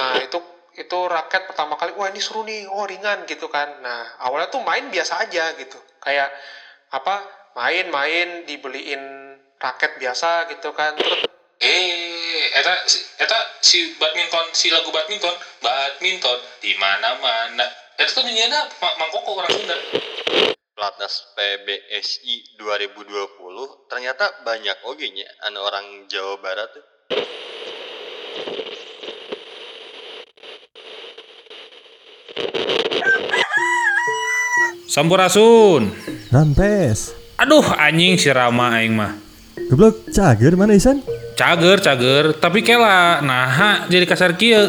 Nah itu itu raket pertama kali, wah ini seru nih, oh ringan gitu kan. Nah awalnya tuh main biasa aja gitu, kayak apa main-main dibeliin raket biasa gitu kan. Terus eh eta si- eta si badminton si lagu badminton badminton di mana mana eta tuh nyanyiana Ma- mangkoko orang Sunda Platnas PBSI 2020 ternyata banyak oge nya anu orang Jawa Barat tuh. Sampurasun. Rampes. Aduh anjing si Rama aing mah. Goblok cager mana Isan? Cager, cager, tapi kela nah jadi kasar kieu.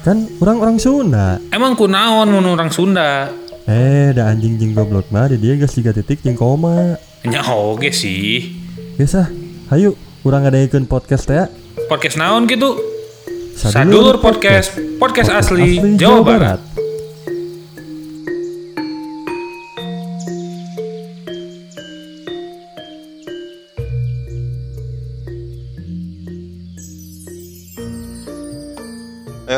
Kan orang-orang Sunda. Emang kunaon mun orang Sunda? Eh, da anjing jing goblok mah di dia geus tiga titik jeung koma. Nya oge sih. Geus ah, hayu urang ngadaikeun podcast ya. Podcast naon gitu? Sadulur podcast, podcast asli, Jawa Barat.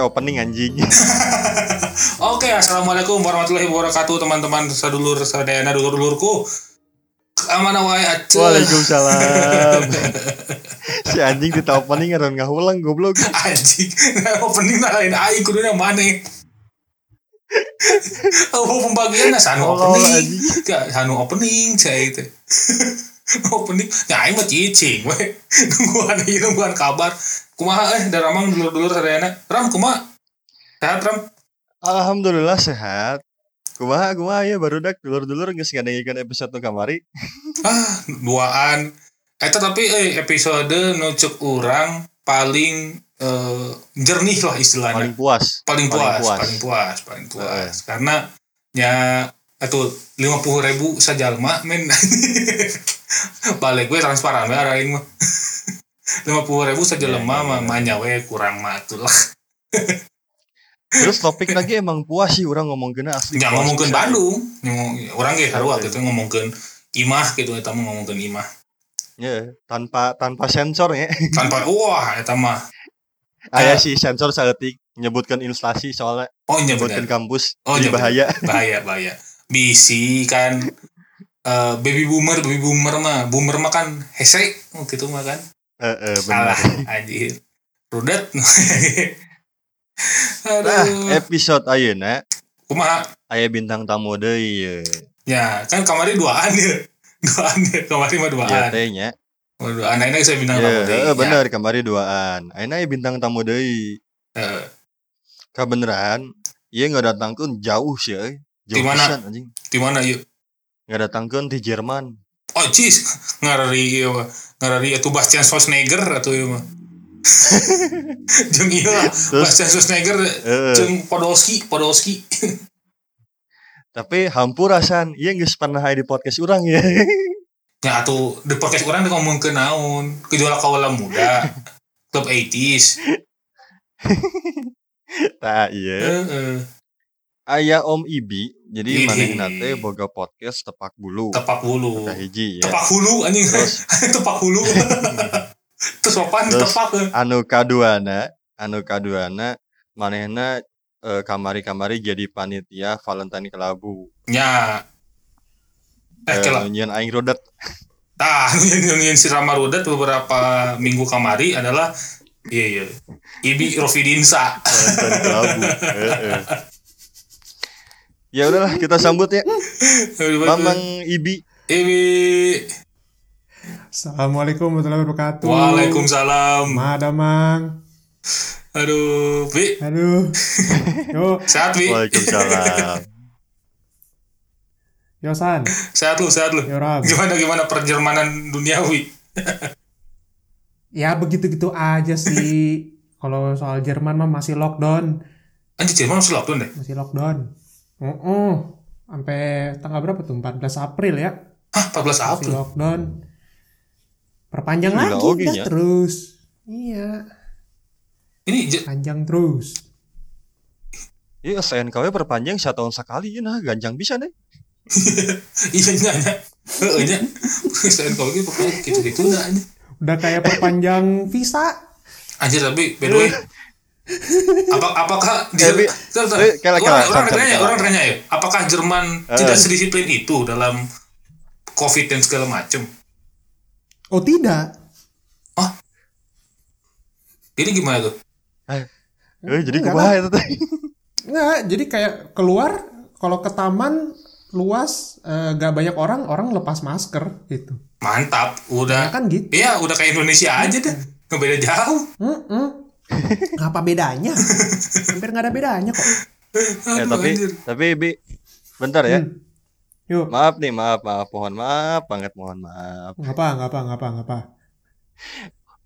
Opening anjing. Oke, assalamualaikum warahmatullahi wabarakatuh teman-teman sadulur sadayana dulur-dulurku. Amana wae atuh. Waalaikumsalam. si anjing di opening ngaran ngahulang goblok. Anjing, opening lain aing kuduna maneh. Oh, pembagian sanu Oh, opening. anjing. Ka sanu opening cai teh. Opening. Ya aing mah cicing we. Nungguan ieu nungguan kabar. Kumaha eh da ramang dulur-dulur sadayana. Ram kumaha? Sehat Ram? Alhamdulillah sehat. Kumaha kumaha ya baru dak dulur-dulur geus ngadengikeun episode nu kamari. Ah, duaan. Eta tapi eh, episode nu ceuk urang paling eh, jernih lah istilahnya. Paling puas. paling paling puas, puas. paling puas, paling puas. Karena ya itu lima puluh ribu sajalma men balik gue transparan we araing mah lima puluh ribu sajalma Ya, ya, mah ya. manya we kurang mah atuh lah Terus topik lagi emang puas sih orang ngomongkeun asli. jangan puas ngomongkeun pisan. Bandung Ngomong- orang ge sarua Ya, ya. gitu ngomongkeun imah gitu eta mah ngomongkeun imah Ya, tanpa tanpa sensor ya. tanpa wah eta mah Aya sih sensor saeutik nyebutkan inflasi soalnya oh iya nyebutkan kampus Oh, jadi iya, bahaya. bahaya bahaya bisi kan eh, baby boomer baby boomer mah boomer mah kan hese oh, gitu mah kan Heeh, benar. Salah anjir. Rudet. Nah, episode ayeuna Kumaha? aya bintang tamu ye. Ya, kan kamari duaan ya. Duaan ya, kamari mah duaan. teh nya. Oh, duaan akhirnya saya bintang Ya, tamu deui. heeh, bener kamari duaan. Ayeuna aya bintang tamu deui. Heeh. Kabeneran ieu ngadatangkeun jauh sih euy. Jauh Di mana? Di mana yuk? Ngadatangkeun di Jerman. Oh, cis. Ngarari mah. Ngarari itu Bastian Schwarzenegger atau ieu mah. Lah, Terus Bastian Schwarzenegger heeh, jeung Podolski, Podolski. tapi hampur rasan ieu geus pernah di podcast urang ya. Ya atuh di podcast urang ngomong ke naon? Gejolak kaula muda. Club 80s. Tah iya. Heeh. Aya Om Ibi. Jadi Ih. manehna teh boga podcast tepak bulu. Tepak bulu. Kahiji ya. tepak hulu anjing Terus tepak hulu terus Terus, tepak eh. anu kaduana, anu kaduana manehna eh, kamari-kamari jadi panitia Valentine Kelabu. nya eh Eh, kela nunyian aing rodet. tah yang si Rama Rudat beberapa minggu kamari adalah iya iya Ibi Rofidinsa Valentine Kelabu. Heeh. Ya udahlah kita sambut ya Mamang Ibi. Ibi Assalamualaikum warahmatullahi wabarakatuh. Waalaikumsalam Madamang. aduh Bi Aduh. Yo, sehat Bi Waalaikumsalam. Yosan. sehat lu sehat lu Yo Ram. gimana gimana perjermanan duniawi Ya begitu-gitu aja sih. Kalau soal Jerman mah masih lockdown, anjir Jerman masih lockdown deh masih lockdown. Oh, sampai tanggal berapa tuh? 14 April ya. hah 14 Masih April lockdown. Perpanjang Gila, lagi dah ya. terus. Iya, ini panjang terus. Iya SNKW perpanjang satu tahun sekali ya nah ganjang bisa deh. iya heeh nya saya kalau gitu pokoknya gitu gitu nah ini Udah kayak perpanjang visa. Anjir tapi by the way Apa, apakah di, Eh, eh, orang, orang tanya, kela. orang tanya ya, apakah Jerman Eh. tidak sedisiplin itu dalam COVID dan segala macam? Oh tidak. Ini gimana tuh? Eh, jadi Enggak kumaha itu? Nggak, jadi kayak keluar kalau ke taman luas eh, gak banyak orang, orang lepas masker gitu. Mantap, udah. Ya kan gitu. Iya, udah kayak Indonesia aja deh. Nggak beda jauh. Mm-mm. Apa bedanya? Hampir nggak ada bedanya kok. Aduh, tapi anjir. tapi Bi, bentar ya. Hmm. Yuk, Maaf nih, maaf, maaf, mohon maaf banget, mohon maaf. ngapa, ngapa, ngapa, ngapa.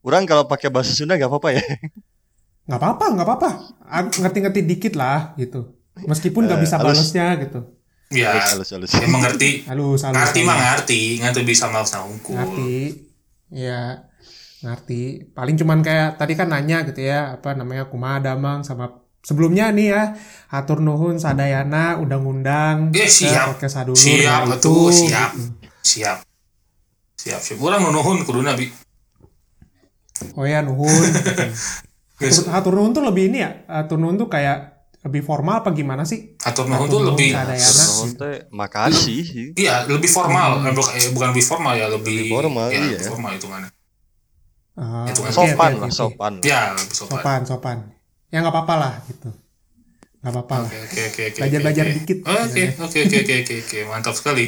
Orang kalau pakai bahasa Sunda gak apa-apa ya. Nggak apa-apa, nggak apa-apa. Ngerti-ngerti dikit lah gitu. Meskipun nggak Eh, bisa halus. balesnya gitu. Ya, Halus, halus. ya mengerti. Halus, halus. Ngerti mah ngerti, ngerti bisa mal sangkul. ngerti ya ngerti paling cuman kayak tadi kan nanya gitu ya apa namanya kumaha damang sama sebelumnya nih ya atur nuhun sadayana undang-undang Eh, siap. podcast sadulur Siap, Nah, betul, itu. siap. Siap. Siap, siap. Orang nuhun kudu nabi. oh ya nuhun Atur- atur nuhun tuh lebih ini ya atur nuhun tuh kayak lebih formal apa gimana sih atur nuhun tuh lebih teh makasih. Iya, lebih formal. Eh, buk- eh, bukan lebih formal ya, lebih Lebih formal, ya, iya. lebih formal itu mana? Itu kan oke, Sopan lah, sopan. Ya, sopan. sopan sopan ya nggak apa-apa lah gitu nggak apa-apa lah Oke, oke, oke, oke. Belajar-belajar oke. dikit. Oke, oke, oke, oke, oke, oke. Mantap sekali.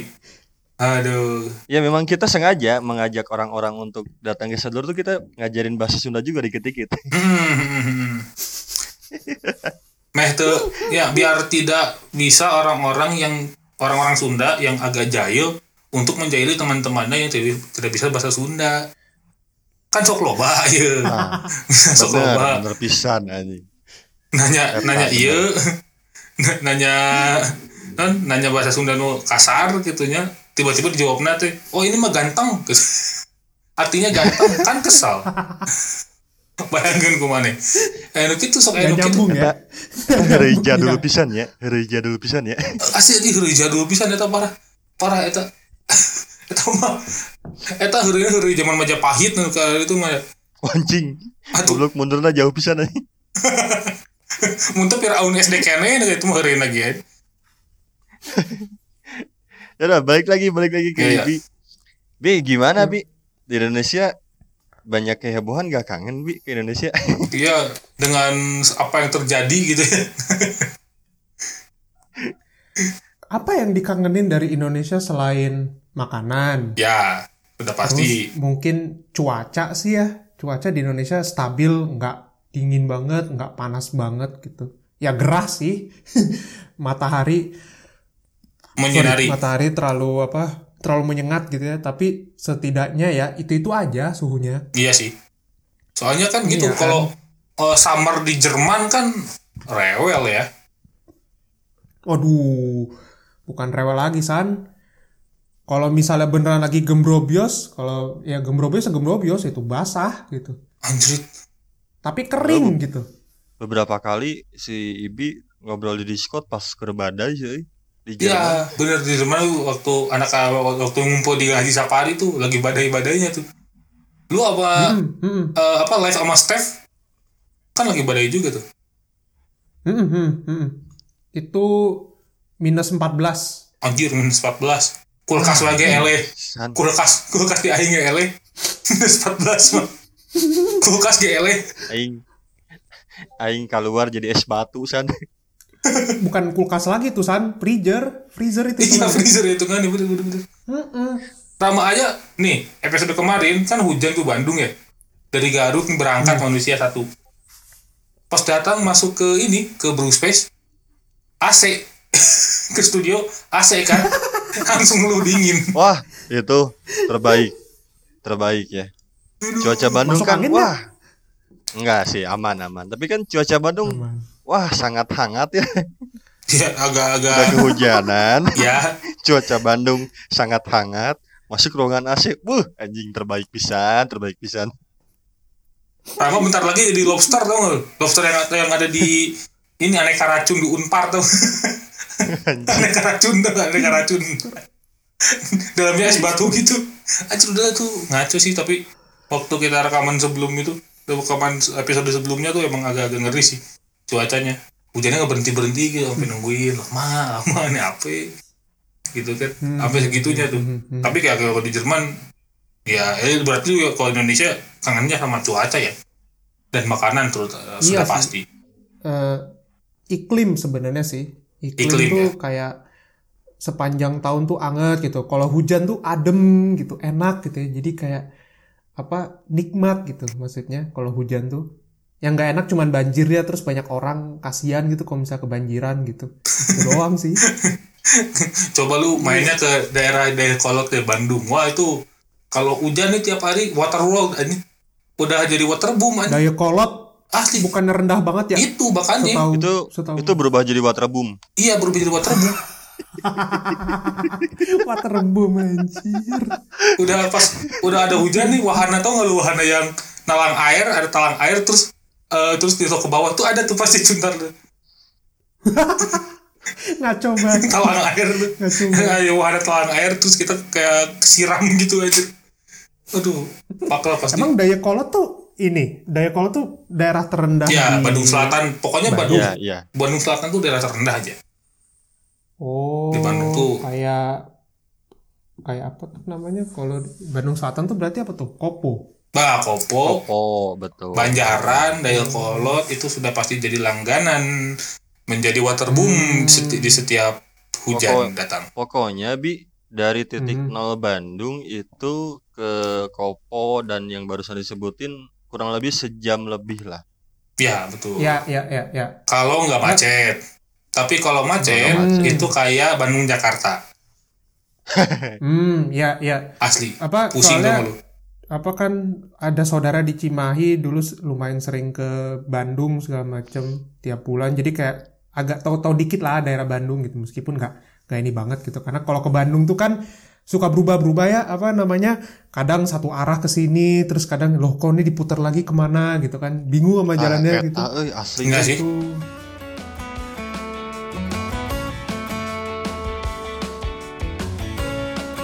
Aduh. Ya memang kita sengaja mengajak orang-orang untuk datang ke Sadulur tuh kita ngajarin bahasa Sunda juga dikit-dikit. Hmm. Meh tuh ya biar tidak bisa orang-orang yang orang-orang Sunda yang agak jahil untuk menjahili teman-temannya yang tidak, tidak bisa bahasa Sunda. Kan sok loba ya. Nah, sok bener, loba. bener pisan anjing. Nanya Eta, nanya iya. nanya kan nanya bahasa Sunda nu kasar gitunya. Tiba-tiba dijawabnya teh, "Oh, ini mah ganteng." Artinya ganteng kan kesal. Bayangkan kumane. Eh, nu kitu sok anu kitu. nyambung ya Hereja Nyambung dulu ya. pisan ya, hereja dulu pisan ya. asli di heureuy jadul pisan eta parah parah eta eta mah eta heureuy heureuy zaman Majapahit nu ka itu mah Anjing. Goblok mundurna jauh pisan anjing. muntah Firaun SD kene itu mah heureuy lagi ya Ya udah, balik lagi, balik lagi ke Iya, iya. Bi. Bi, gimana Bi? Di Indonesia banyak kehebohan gak kangen Bi ke Indonesia? iya dengan apa yang terjadi gitu ya apa yang dikangenin dari Indonesia selain makanan ya udah pasti Terus mungkin cuaca sih ya. Cuaca di Indonesia stabil, nggak dingin banget, nggak panas banget gitu. Ya gerah sih. matahari menyinari sorry, matahari terlalu apa? Terlalu menyengat gitu ya. Tapi setidaknya ya itu-itu aja suhunya. iya sih soalnya kan gitu Iya kan? kalau eh, summer di Jerman kan rewel ya Waduh, bukan rewel lagi san. Kalau misalnya beneran lagi gembrobios, kalau ya gembrobios ya gembrobios itu basah gitu. anjrit Tapi kering gitu. Beberapa kali si Ibi ngobrol di Discord pas ke badai sih. Iya, bener di Jerman tuh waktu anak waktu ngumpul di Haji Safari tuh lagi badai-badainya tuh. Lu apa Hmm, hmm, eh, apa live sama Steph? Kan lagi badai juga tuh. hmm, hmm, hmm. Itu minus 14. Anjir minus 14. Kulkas lagi ele. Kulkas kulkas di aing ele. Minus 14 mah. Kulkas ge ele. aing aing keluar jadi es batu san. Bukan kulkas lagi tuh san, freezer, freezer itu. Iya freezer itu kan bener bener bener. Mm-mm. Rama aja nih episode kemarin kan hujan tuh Bandung ya. Dari Garut nih berangkat manusia satu. Pas datang masuk ke ini ke Blue Space AC ke studio AC kan langsung lu dingin. Wah, itu terbaik. Terbaik ya. Cuaca Bandung Masuk kan angin wah. Enggak sih, aman aman. Tapi kan cuaca Bandung Aman. wah sangat hangat ya. Ya Udah agak-agak kehujanan, ya cuaca Bandung sangat hangat. Masuk ruangan AC, wuh anjing terbaik pisan, terbaik pisan. Rama bentar lagi jadi lobster lu? Lobster yang, yang ada di ini aneka racun di Unpar tuh. Aneka racun aneka racun. Dalamnya es batu gitu. Anjir udah tuh ngaco sih tapi waktu kita rekaman sebelum itu kapan episode sebelumnya tuh emang agak-agak ngeri sih cuacanya. Hujannya nggak berhenti berhenti gitu sampai nungguin. Lama lama nih apa gitu kan. Sampai segitunya tuh. Hmm, tapi kayak kalau di Jerman ya eh, berarti juga kalau Indonesia kangennya sama cuaca ya? Dan makanan terus eh, sudah Iya sih. pasti. Eh, iklim sebenarnya sih iklim, Iklim, tuh ya. kayak sepanjang tahun tuh anget gitu. Kalau hujan tuh adem gitu enak gitu ya. Jadi kayak apa nikmat gitu maksudnya kalau hujan tuh. Yang nggak enak cuman banjir ya terus banyak orang kasihan gitu kalau misalnya kebanjiran gitu. Itu doang sih. Coba lu mainnya ke daerah daerah kolot ke Bandung. Wah itu kalau hujan nih tiap hari water world ini udah jadi water boom anjing. daya kolot asli bukannya rendah banget ya? Itu makanya. Setahu itu setahu itu berubah jadi water boom. Iya berubah jadi water boom. Waterboom anjir. Udah pas udah ada hujan nih wahana tau nggak lu wahana yang nalang air ada talang air terus eh, terus di ke bawah tuh ada tuh pasti cuntar tuh ngaco banget. Talang air. Tuh Ngaco wahana talang air terus kita kayak siram gitu aja. Aduh pakal pasti. Emang daya kolot tuh ini daya kolot tuh daerah terendah ya di- Bandung Selatan pokoknya Bandung iya iya Bandung Selatan tuh daerah terendah aja Oh, Di Bandung tuh. kayak kayak apa tuh namanya? Kalau Bandung Selatan tuh berarti apa tuh? Kopo. Bah, Kopo, oh betul Banjaran, Dayakolot itu sudah pasti jadi langganan menjadi water boom di seti- di setiap hujan Pokok- datang. pokoknya bi dari titik Mhm. nol Bandung itu ke Kopo dan yang barusan disebutin kurang lebih sejam lebih lah Ya, betul. Ya, ya, ya, ya. Kalau nggak macet. Tapi kalau macet macet. itu kayak Bandung Jakarta. Hmm, ya, ya. Asli. Apa Pusing soalnya dong lu. apa kan ada saudara di Cimahi dulu lumayan sering ke Bandung segala macem tiap bulan. Jadi kayak agak tahu-tahu dikit lah daerah Bandung gitu meskipun nggak nggak ini banget gitu. Karena kalau ke Bandung tuh kan suka berubah-berubah ya apa namanya kadang satu arah ke sini terus kadang loh kok ini diputar lagi ke mana gitu kan bingung sama jalannya Ah, gitu eta, euy, asli Enggak sih. Itu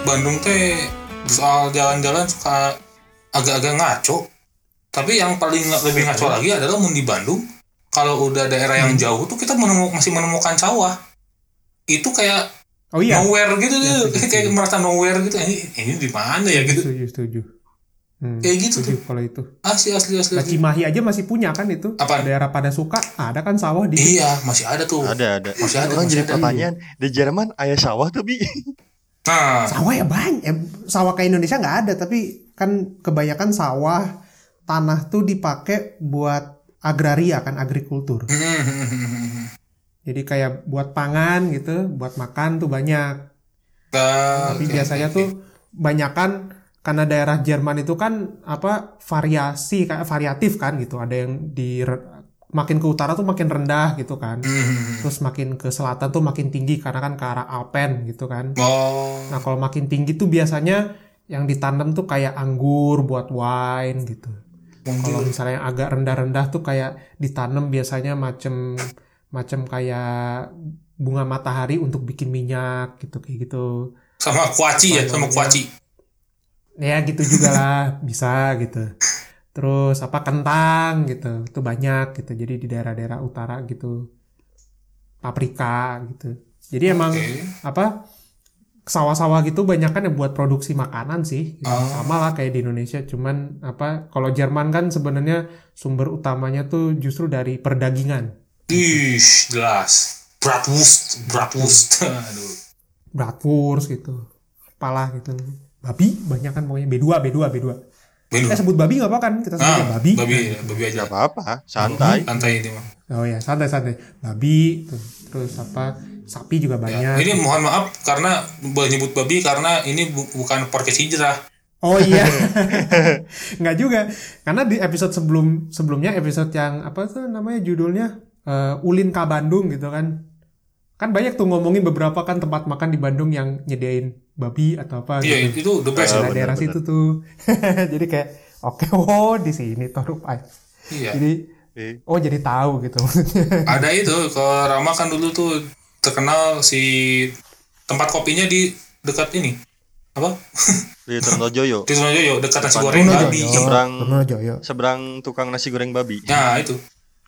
Bandung teh soal jalan-jalan suka agak-agak ngaco. Tapi yang paling nggak- lebih ngaco lagi adalah mun di Bandung kalau udah daerah yang jauh tuh kita menemu- masih menemukan sawah. Itu kayak oh iya nowhere gitu Iya, tuh. setuju, kayak merasa nowhere gitu. Ini ini di mana ya gitu. setuju setuju Hmm, Kayak gitu setuju kalau itu Asli asli asli. Nah, asli. Cimahi aja masih punya kan itu Apaan? daerah pada suka ada kan sawah di Iya, masih ada tuh. ada ada Masih ada, orang masih jadi ada. pertanyaan di Jerman ayah sawah tuh bi Nah, sawah ya banyak Eh, sawah ke Indonesia nggak ada tapi kan kebanyakan sawah tanah tuh dipakai buat agraria kan agrikultur jadi kayak buat pangan gitu buat makan tuh banyak Nah, tapi oke, biasanya oke. tuh banyakan karena daerah Jerman itu kan apa variasi kayak variatif kan gitu ada yang di makin ke utara tuh makin rendah gitu kan Hmm. terus makin ke selatan tuh makin tinggi karena kan ke arah Alpen gitu kan Oh, Nah, kalau makin tinggi tuh biasanya yang ditanam tuh kayak anggur buat wine gitu. Kalau misalnya yang agak rendah-rendah tuh kayak ditanam biasanya macem macem kayak bunga matahari untuk bikin minyak gitu kayak gitu. sama kuaci ya, sama kuaci. Ya gitu juga lah bisa gitu. Terus apa kentang gitu. Itu banyak gitu. Jadi di daerah-daerah utara gitu. Paprika gitu. Jadi emang apa sawah-sawah gitu banyak kan yang buat produksi makanan sih gitu. Oh. sama lah kayak di Indonesia cuman apa kalau Jerman kan sebenarnya sumber utamanya tuh justru dari perdagingan Ih, jelas. Bratwurst, bratwurst. Aduh. bratwurst gitu apalah gitu babi banyak kan pokoknya B2 B2 B2 Benu. kita sebut babi nggak apa kan kita sebut Ah, babi babi, babi aja. Gak apa-apa, santai. Santai ini mah. oh ya santai santai babi tuh. terus apa sapi juga Ya, banyak ini mohon maaf karena menyebut babi karena ini bu- bukan podcast hijrah. Oh iya, nggak juga. Karena di episode sebelum sebelumnya episode yang apa tuh namanya judulnya eh, Ulin Ka Bandung gitu kan. Kan banyak tuh ngomongin beberapa kan tempat makan di Bandung yang nyediain babi atau apa Iya, gitu. itu the best. Nah, daerah bener. situ tuh. Jadi kayak oke oh di sini tuh rupanya. Iya. Jadi Eh, oh jadi tahu gitu maksudnya. Ada itu ke Rama kan dulu tuh terkenal si tempat kopinya di dekat ini apa Di Tronojoyo. di Tronojoyo dekat nasi goreng babi Joyo. Seberang seberang tukang nasi goreng babi. nah itu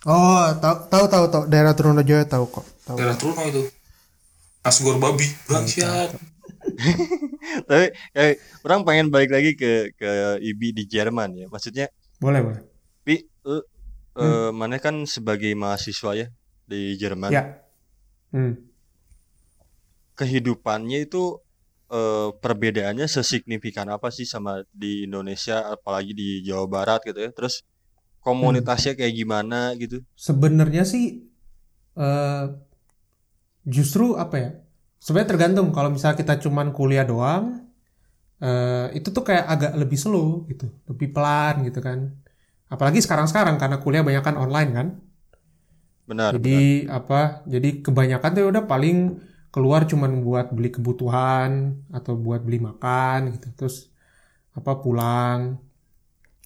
Oh, tahu tahu tahu tahu daerah Trunojoyo tahu kok. Tahu. daerah Truno itu nasi goreng babi bangsat Tapi kayak orang pengen balik lagi ke ke IBI di Jerman ya. Maksudnya, Boleh, boleh. Pi, lu, eh, mana kan sebagai mahasiswa ya di Jerman. Ya. Hmm. Kehidupannya itu eh, perbedaannya sesignifikan apa sih sama di Indonesia apalagi di Jawa Barat gitu ya. Terus komunitasnya kayak gimana gitu. Sebenarnya sih eh justru apa ya? Sebenarnya tergantung kalau misalnya kita cuman kuliah doang eh itu tuh kayak agak lebih slow gitu, lebih pelan gitu kan. Apalagi sekarang-sekarang karena kuliah banyak kan online kan. Benar. benar. Jadi apa? Jadi kebanyakan tuh ya udah paling keluar cuman buat beli kebutuhan atau buat beli makan gitu. Terus apa pulang.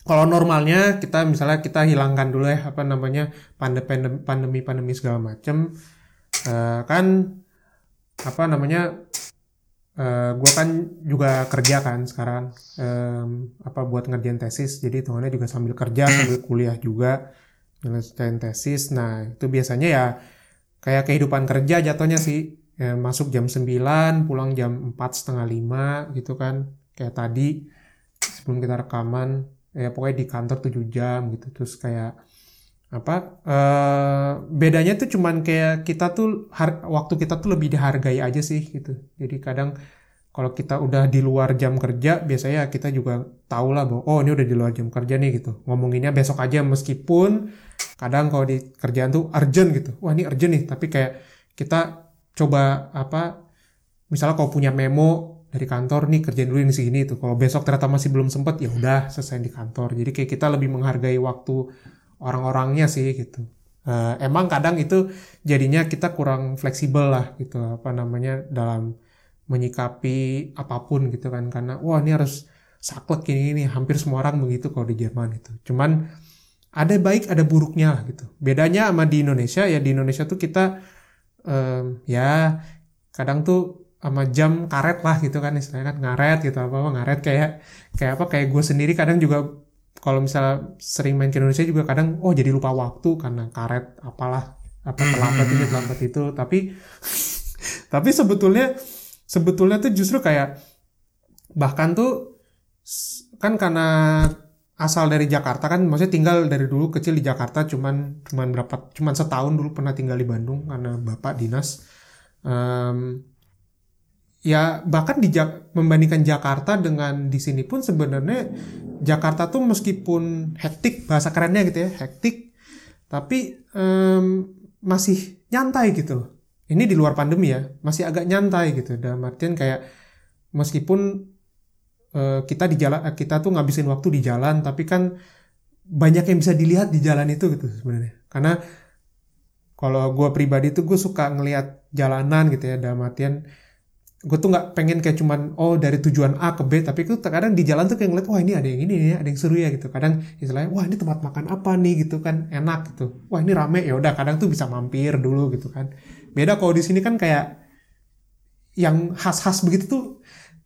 Kalau normalnya kita misalnya kita hilangkan dulu ya apa namanya pandemi pandemi pandemi segala macem Eh, kan apa namanya gue kan juga kerja kan sekarang Em, apa buat ngerjain tesis jadi hitungannya juga sambil kerja sambil kuliah juga nyelesain tesis. Nah itu biasanya ya kayak kehidupan kerja jatuhnya sih Ya, masuk jam 9 pulang jam 4 setengah 5 gitu kan kayak tadi sebelum kita rekaman ya pokoknya di kantor 7 jam gitu. Terus kayak apa eh bedanya tuh cuman kayak kita tuh har- waktu kita tuh lebih dihargai aja sih gitu. Jadi kadang kalau kita udah di luar jam kerja biasanya kita juga tahu lah bahwa oh ini udah di luar jam kerja nih gitu. Ngomonginnya besok aja meskipun kadang kalau di kerjaan tuh urgent gitu. Wah ini urgent nih tapi kayak kita coba apa misalnya kalau punya memo dari kantor nih kerjain dulu ini segini tuh kalau besok ternyata masih belum sempet ya udah selesai di kantor. Jadi kayak kita lebih menghargai waktu orang-orangnya sih gitu. Eh, emang kadang itu jadinya kita kurang fleksibel lah gitu. Apa namanya dalam menyikapi apa pun gitu kan. Karena wah ini harus saklek ini ini. Hampir semua orang begitu kalau di Jerman itu cuman ada baik ada buruknya lah gitu. Bedanya sama di Indonesia ya di Indonesia tuh kita em, ya kadang tuh sama jam karet lah gitu kan istilahnya kan ngaret gitu apa apa ngaret kayak kayak apa kayak gue sendiri kadang juga kalau misalnya sering main ke Indonesia juga kadang oh jadi lupa waktu karena karet apalah apa terlambat ini terlambat itu. Tapi tapi sebetulnya sebetulnya tuh justru kayak bahkan tuh kan karena asal dari Jakarta kan maksudnya tinggal dari dulu kecil di Jakarta cuman cuman berapa cuman setahun dulu pernah tinggal di Bandung karena bapak dinas. Em, ya bahkan di Jak- membandingkan Jakarta dengan di sini pun sebenarnya Jakarta tuh meskipun hektik bahasa kerennya gitu ya hektik tapi em, masih nyantai gitu ini di luar pandemi ya masih agak nyantai gitu. Dalam artian kayak meskipun eh, kita di jalan eh, kita tuh ngabisin waktu di jalan tapi kan banyak yang bisa dilihat di jalan itu gitu sebenarnya. Karena kalau gue pribadi tuh gue suka ngelihat jalanan gitu ya dalam artian gue tuh nggak pengen kayak cuman oh dari tujuan A ke B tapi tuh kadang di jalan tuh kayak ngeliat wah ini ada yang ini ya ada yang seru ya gitu. Kadang istilahnya wah ini tempat makan apa nih? Gitu kan enak gitu. Wah ini rame. Ya udah kadang tuh bisa mampir dulu gitu kan. Beda kalau di sini kan kayak yang khas-khas begitu tuh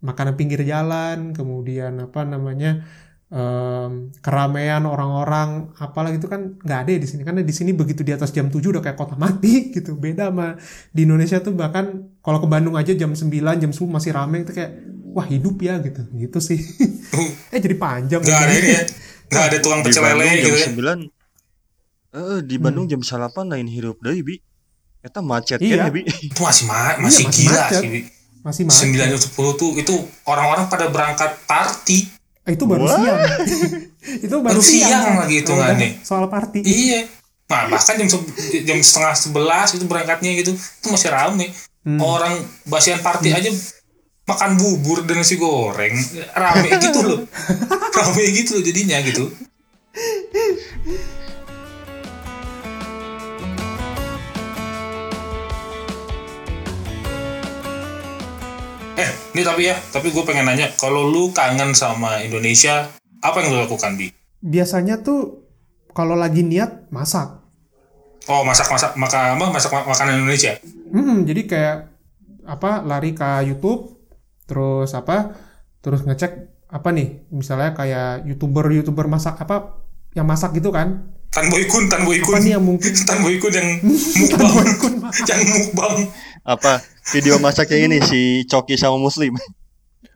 makanan pinggir jalan kemudian apa namanya em, keramaian orang-orang apalah gitu kan nggak ada ya di sini. Karena di sini begitu di atas jam 7 udah kayak kota mati gitu. Beda sama di Indonesia tuh bahkan kalau ke Bandung aja jam 9 jam 10 masih rame itu kayak wah hidup ya gitu. Gitu sih. Eh jadi panjang. Nggak ada ini ya. Nggak ada tukang Di pecel Bandung lele jam gitu ya. 9 Eh, di Bandung jam 8 lain hirup deui, Bi. Eta macet Iya. kan ya, Bi. itu masih ma masih masih gila macet. sih Bi. masih macet. Sembilan jam sepuluh tuh itu orang-orang pada berangkat party itu baru What? siang. Itu baru, siang. siang, lagi Kalau hitungannya. udah soal party. Iya. Nah bahkan jam jam setengah sebelas itu berangkatnya gitu itu masih rame. Hmm. orang basian party aja makan bubur dan nasi goreng. Rame gitu loh. Rame gitu loh jadinya gitu ini tapi ya tapi gue pengen nanya kalau lu kangen sama Indonesia apa yang lu lakukan bi? Biasanya tuh kalau lagi niat masak. Oh masak masak maka apa masak ma- makanan Indonesia? Hmm, jadi kayak apa lari ke YouTube, terus apa terus ngecek apa nih misalnya kayak youtuber youtuber masak apa yang masak gitu kan? Tan Boy Kun, Tan Boy Kun. apa nih yang mungkin Tan Boy Kun yang mukbang. yang mukbang. Apa video masak yang ini si Coki sama Muslim.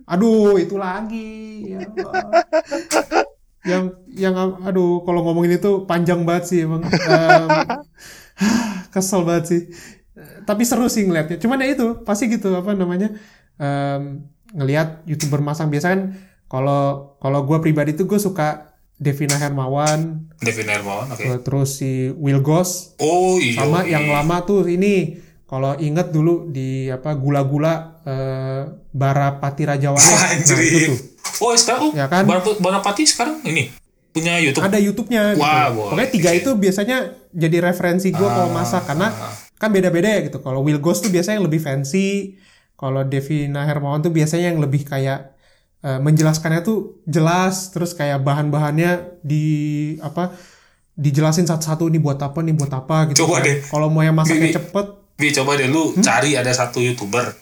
aduh itu lagi. Ya yang yang aduh kalau ngomongin itu panjang banget sih emang. Em, kesel banget sih. Tapi seru sih ngeliatnya. Cuman ya itu pasti gitu apa namanya em, ngelihat youtuber masang. Biasa kan kalau kalau gue pribadi tuh gue suka Devina Hermawan. Devin Hermawan, oke. eh, terus si Will Goss Oh iya. sama yang lama tuh ini kalau inget dulu di apa gula-gula eh, Barapati Rajawana nah Anjir. itu tuh Oh sekarang Ya kan? Barap- Barapati sekarang ini punya YouTube. ada YouTube-nya gitu. Wah, boleh. Pokoknya tiga itu biasanya jadi referensi gue kalau masak karena kan beda-beda ya gitu. Kalau Will Ghost tuh biasanya yang lebih fancy, kalau Devina Hermawan tuh biasanya yang lebih kayak eh, menjelaskannya tuh jelas, terus kayak bahan-bahannya di apa dijelasin satu-satu nih buat apa nih buat apa gitu. Coba kan. deh. Kalau mau yang masaknya cepet, Bi, coba deh lu Hmm? cari ada satu YouTuber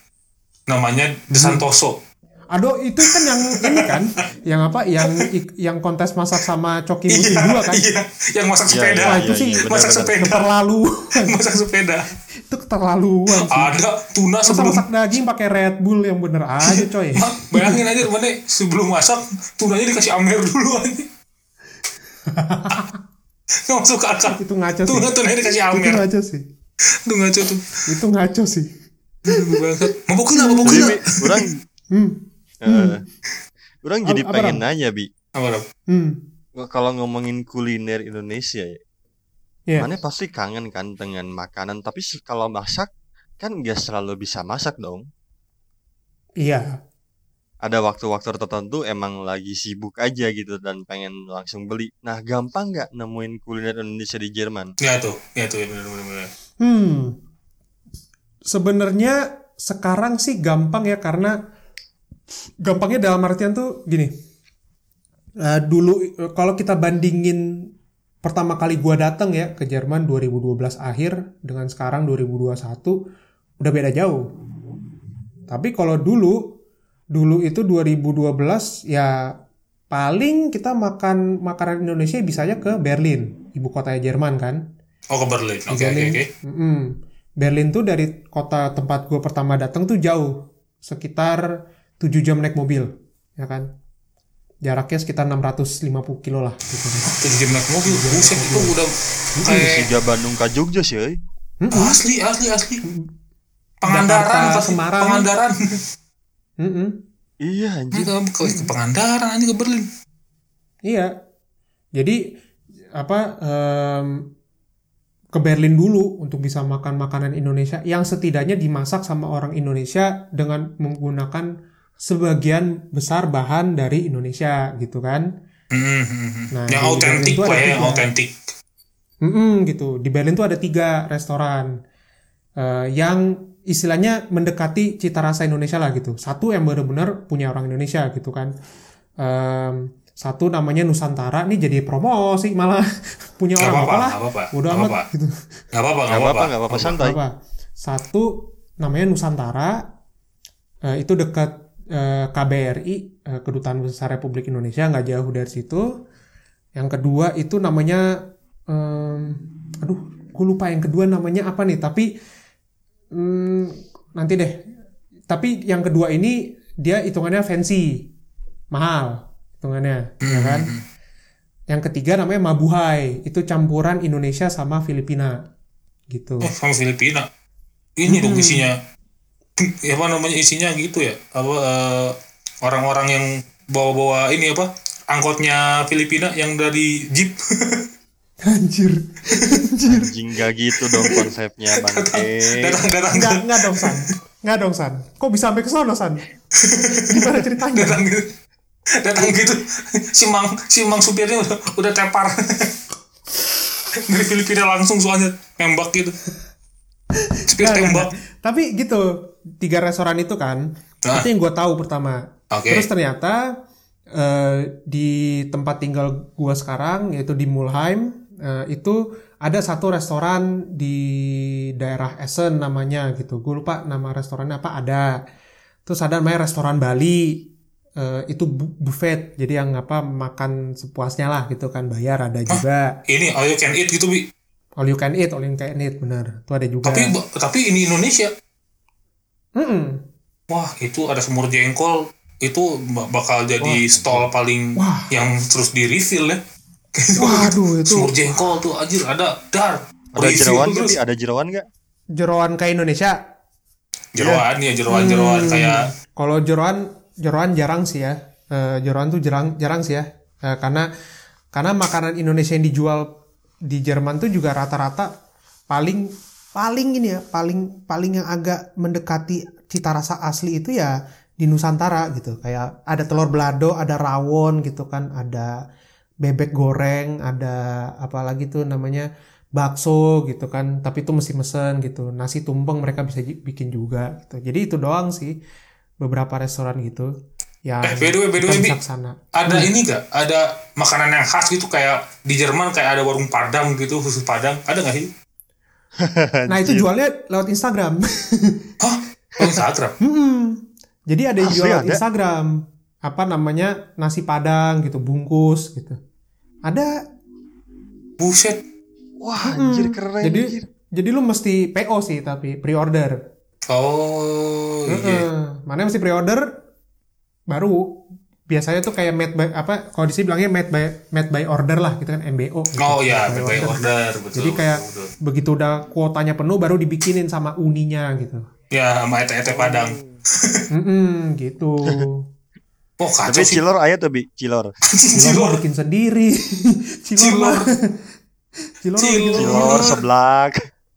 namanya The Santoso. aduh itu kan yang ini kan, yang apa, yang yang kontes masak sama Coki Musi dua kan. Iya, yang masak Iya, sepeda. Wah itu sih iya, masak benar-benar. sepeda. keterlaluan, masak sepeda. itu keterlaluan sih. Ada tuna sebelum masak daging pakai Red Bull yang bener aja coy. Bayangin aja mana sebelum masak tunanya dikasih amer dulu aja. Nggak masuk akal. itu ngaco sih. Tuna tunanya dikasih Itu amer. ngaco sih. Itu ngaco tuh. Itu ngaco sih. Aduh, bangsat. Mabok. Bi, orang Hmm. eh, orang jadi Apa, pengen nanya bi Apa? Hmm. kalau ngomongin kuliner Indonesia ya Iya. mana pasti kangen kan dengan makanan tapi kalau masak kan nggak selalu bisa masak dong Iya. ada waktu-waktu tertentu emang lagi sibuk aja gitu dan pengen langsung beli nah gampang nggak nemuin kuliner Indonesia di Jerman Ya tuh, ya tuh, ya bener, bener, bener. Hmm. Sebenarnya sekarang sih gampang ya karena gampangnya dalam artian tuh gini. Eh, dulu eh, kalau kita bandingin pertama kali gua datang ya ke Jerman 2012 akhir dengan sekarang 2021 udah beda jauh. Tapi kalau dulu dulu itu 2012 ya paling kita makan makanan Indonesia bisanya ke Berlin, ibu kota Jerman kan. Oh, ke Berlin. Oke, oke, Berlin. oke. Mm-mm. Berlin tuh dari kota tempat gue pertama datang tuh jauh, sekitar 7 jam naik mobil, ya kan? Jaraknya sekitar 650 kilo lah. Gitu. Tuh jam naik mobil, buset itu udah kayak Siga Bandung ke Jogja sih euy. asli, asli, asli. Pangandaran, Jakarta, pasti. Semarang. Pangandaran. Mm-mm. iya anjir Ini ke, ke Pangandaran, ini ke Berlin. Iya. Jadi apa em, ke Berlin dulu untuk bisa makan makanan Indonesia yang setidaknya dimasak sama orang Indonesia dengan menggunakan sebagian besar bahan dari Indonesia gitu kan. Hmm, hmm, hmm. Nah, yang autentik lah ada ya, autentik. Mm-mm, gitu. Di Berlin tuh ada tiga restoran eh, yang istilahnya mendekati cita rasa Indonesia lah gitu. Satu yang benar-benar punya orang Indonesia gitu kan. Em, satu namanya Nusantara nih jadi promosi malah punya orang apa lah. Udah amat gitu. Gak apa-apa, nggak apa-apa nggak apa-apa santai Apa? Satu namanya Nusantara eh, itu dekat eh, KBRI eh, Kedutaan Besar Republik Indonesia nggak jauh dari situ. Yang kedua itu namanya em, aduh gue lupa yang kedua namanya apa nih tapi hmm, nanti deh. Tapi yang kedua ini dia hitungannya fancy, mahal hitungannya, ya kan? Yang ketiga namanya Mabuhay, itu campuran Indonesia sama Filipina, gitu. Oh, sama Filipina. Ini dong isinya. Ya, apa namanya isinya gitu ya? Apa eh, orang-orang yang bawa-bawa ini apa? Angkotnya Filipina yang dari Jeep. Anjir, anjing gak gitu dong konsepnya bangke datang datang nggak nggak dong San, nggak dong San. Kok bisa sampai ke sana San? Gimana ceritanya? datang gitu. Datang gitu. Si Mang si Mang supirnya udah udah tepar. dari Filipina langsung soalnya tembak gitu. Supir Nggak, nggak, tembak. nggak. Tapi gitu, tiga restoran itu kan, Ah. itu yang gue tahu pertama. Oke. Terus ternyata eh, di tempat tinggal gue sekarang, yaitu di Mulheim, eh, itu ada satu restoran di daerah Essen namanya gitu. Gue lupa nama restorannya apa ada. Terus ada namanya restoran Bali. Eh, itu bu- buffet jadi yang apa makan sepuasnya lah gitu kan bayar ada juga Ini all you can eat gitu bi. all you can eat all you can eat bener itu ada juga Tapi tapi ini Indonesia. Mm-mm. Wah itu ada semur jengkol itu ba- bakal jadi stall paling Wah. yang terus di refill ya. waduh itu semur jengkol tuh anjir ada dar. Ada jeroan terus. gak? Ada jeroan gak? jeroan ke Indonesia Jeroan ya jeroan jeroan Hmm. kayak Kalau jeroan jeroan jarang sih ya. Eh, jeroan tuh jarang jarang sih ya. Eh, karena karena makanan Indonesia yang dijual di Jerman tuh juga rata-rata paling paling ini ya, paling paling yang agak mendekati cita rasa asli itu ya di Nusantara gitu. Kayak ada telur belado, ada rawon gitu kan, ada bebek goreng, ada apa lagi tuh namanya bakso gitu kan tapi itu mesti mesen gitu nasi tumpeng mereka bisa bikin juga gitu jadi itu doang sih beberapa restoran gitu ya Eh, by the way, by the way, ada ini gak ada makanan yang khas gitu kayak di Jerman kayak ada warung Padang gitu khusus Padang ada nggak sih? nah itu jualnya lewat Instagram Hah? Oh, Instagram. Hmm. jadi ada yang jual lewat ada? Instagram apa namanya nasi padang gitu bungkus gitu ada Buset. Wah anjir keren jadi anjir. jadi lu mesti PO sih tapi pre-order Oh, iya. Heeh. Mana mesti pre-order baru biasanya tuh kayak made by apa kalau di sini bilangnya made by made by order lah gitu kan MBO. gitu. Oh iya, Made by by order, betul. Jadi kayak betul, betul. begitu udah kuotanya penuh baru dibikinin sama uninya gitu. ya sama ete-ete Padang. Mm gitu. Oh, kacau Tapi sih. cilor aja tuh bi, cilor. Cilor bikin sendiri. Cilor. Cilor. Cilor. Cilor. Cilor seblak.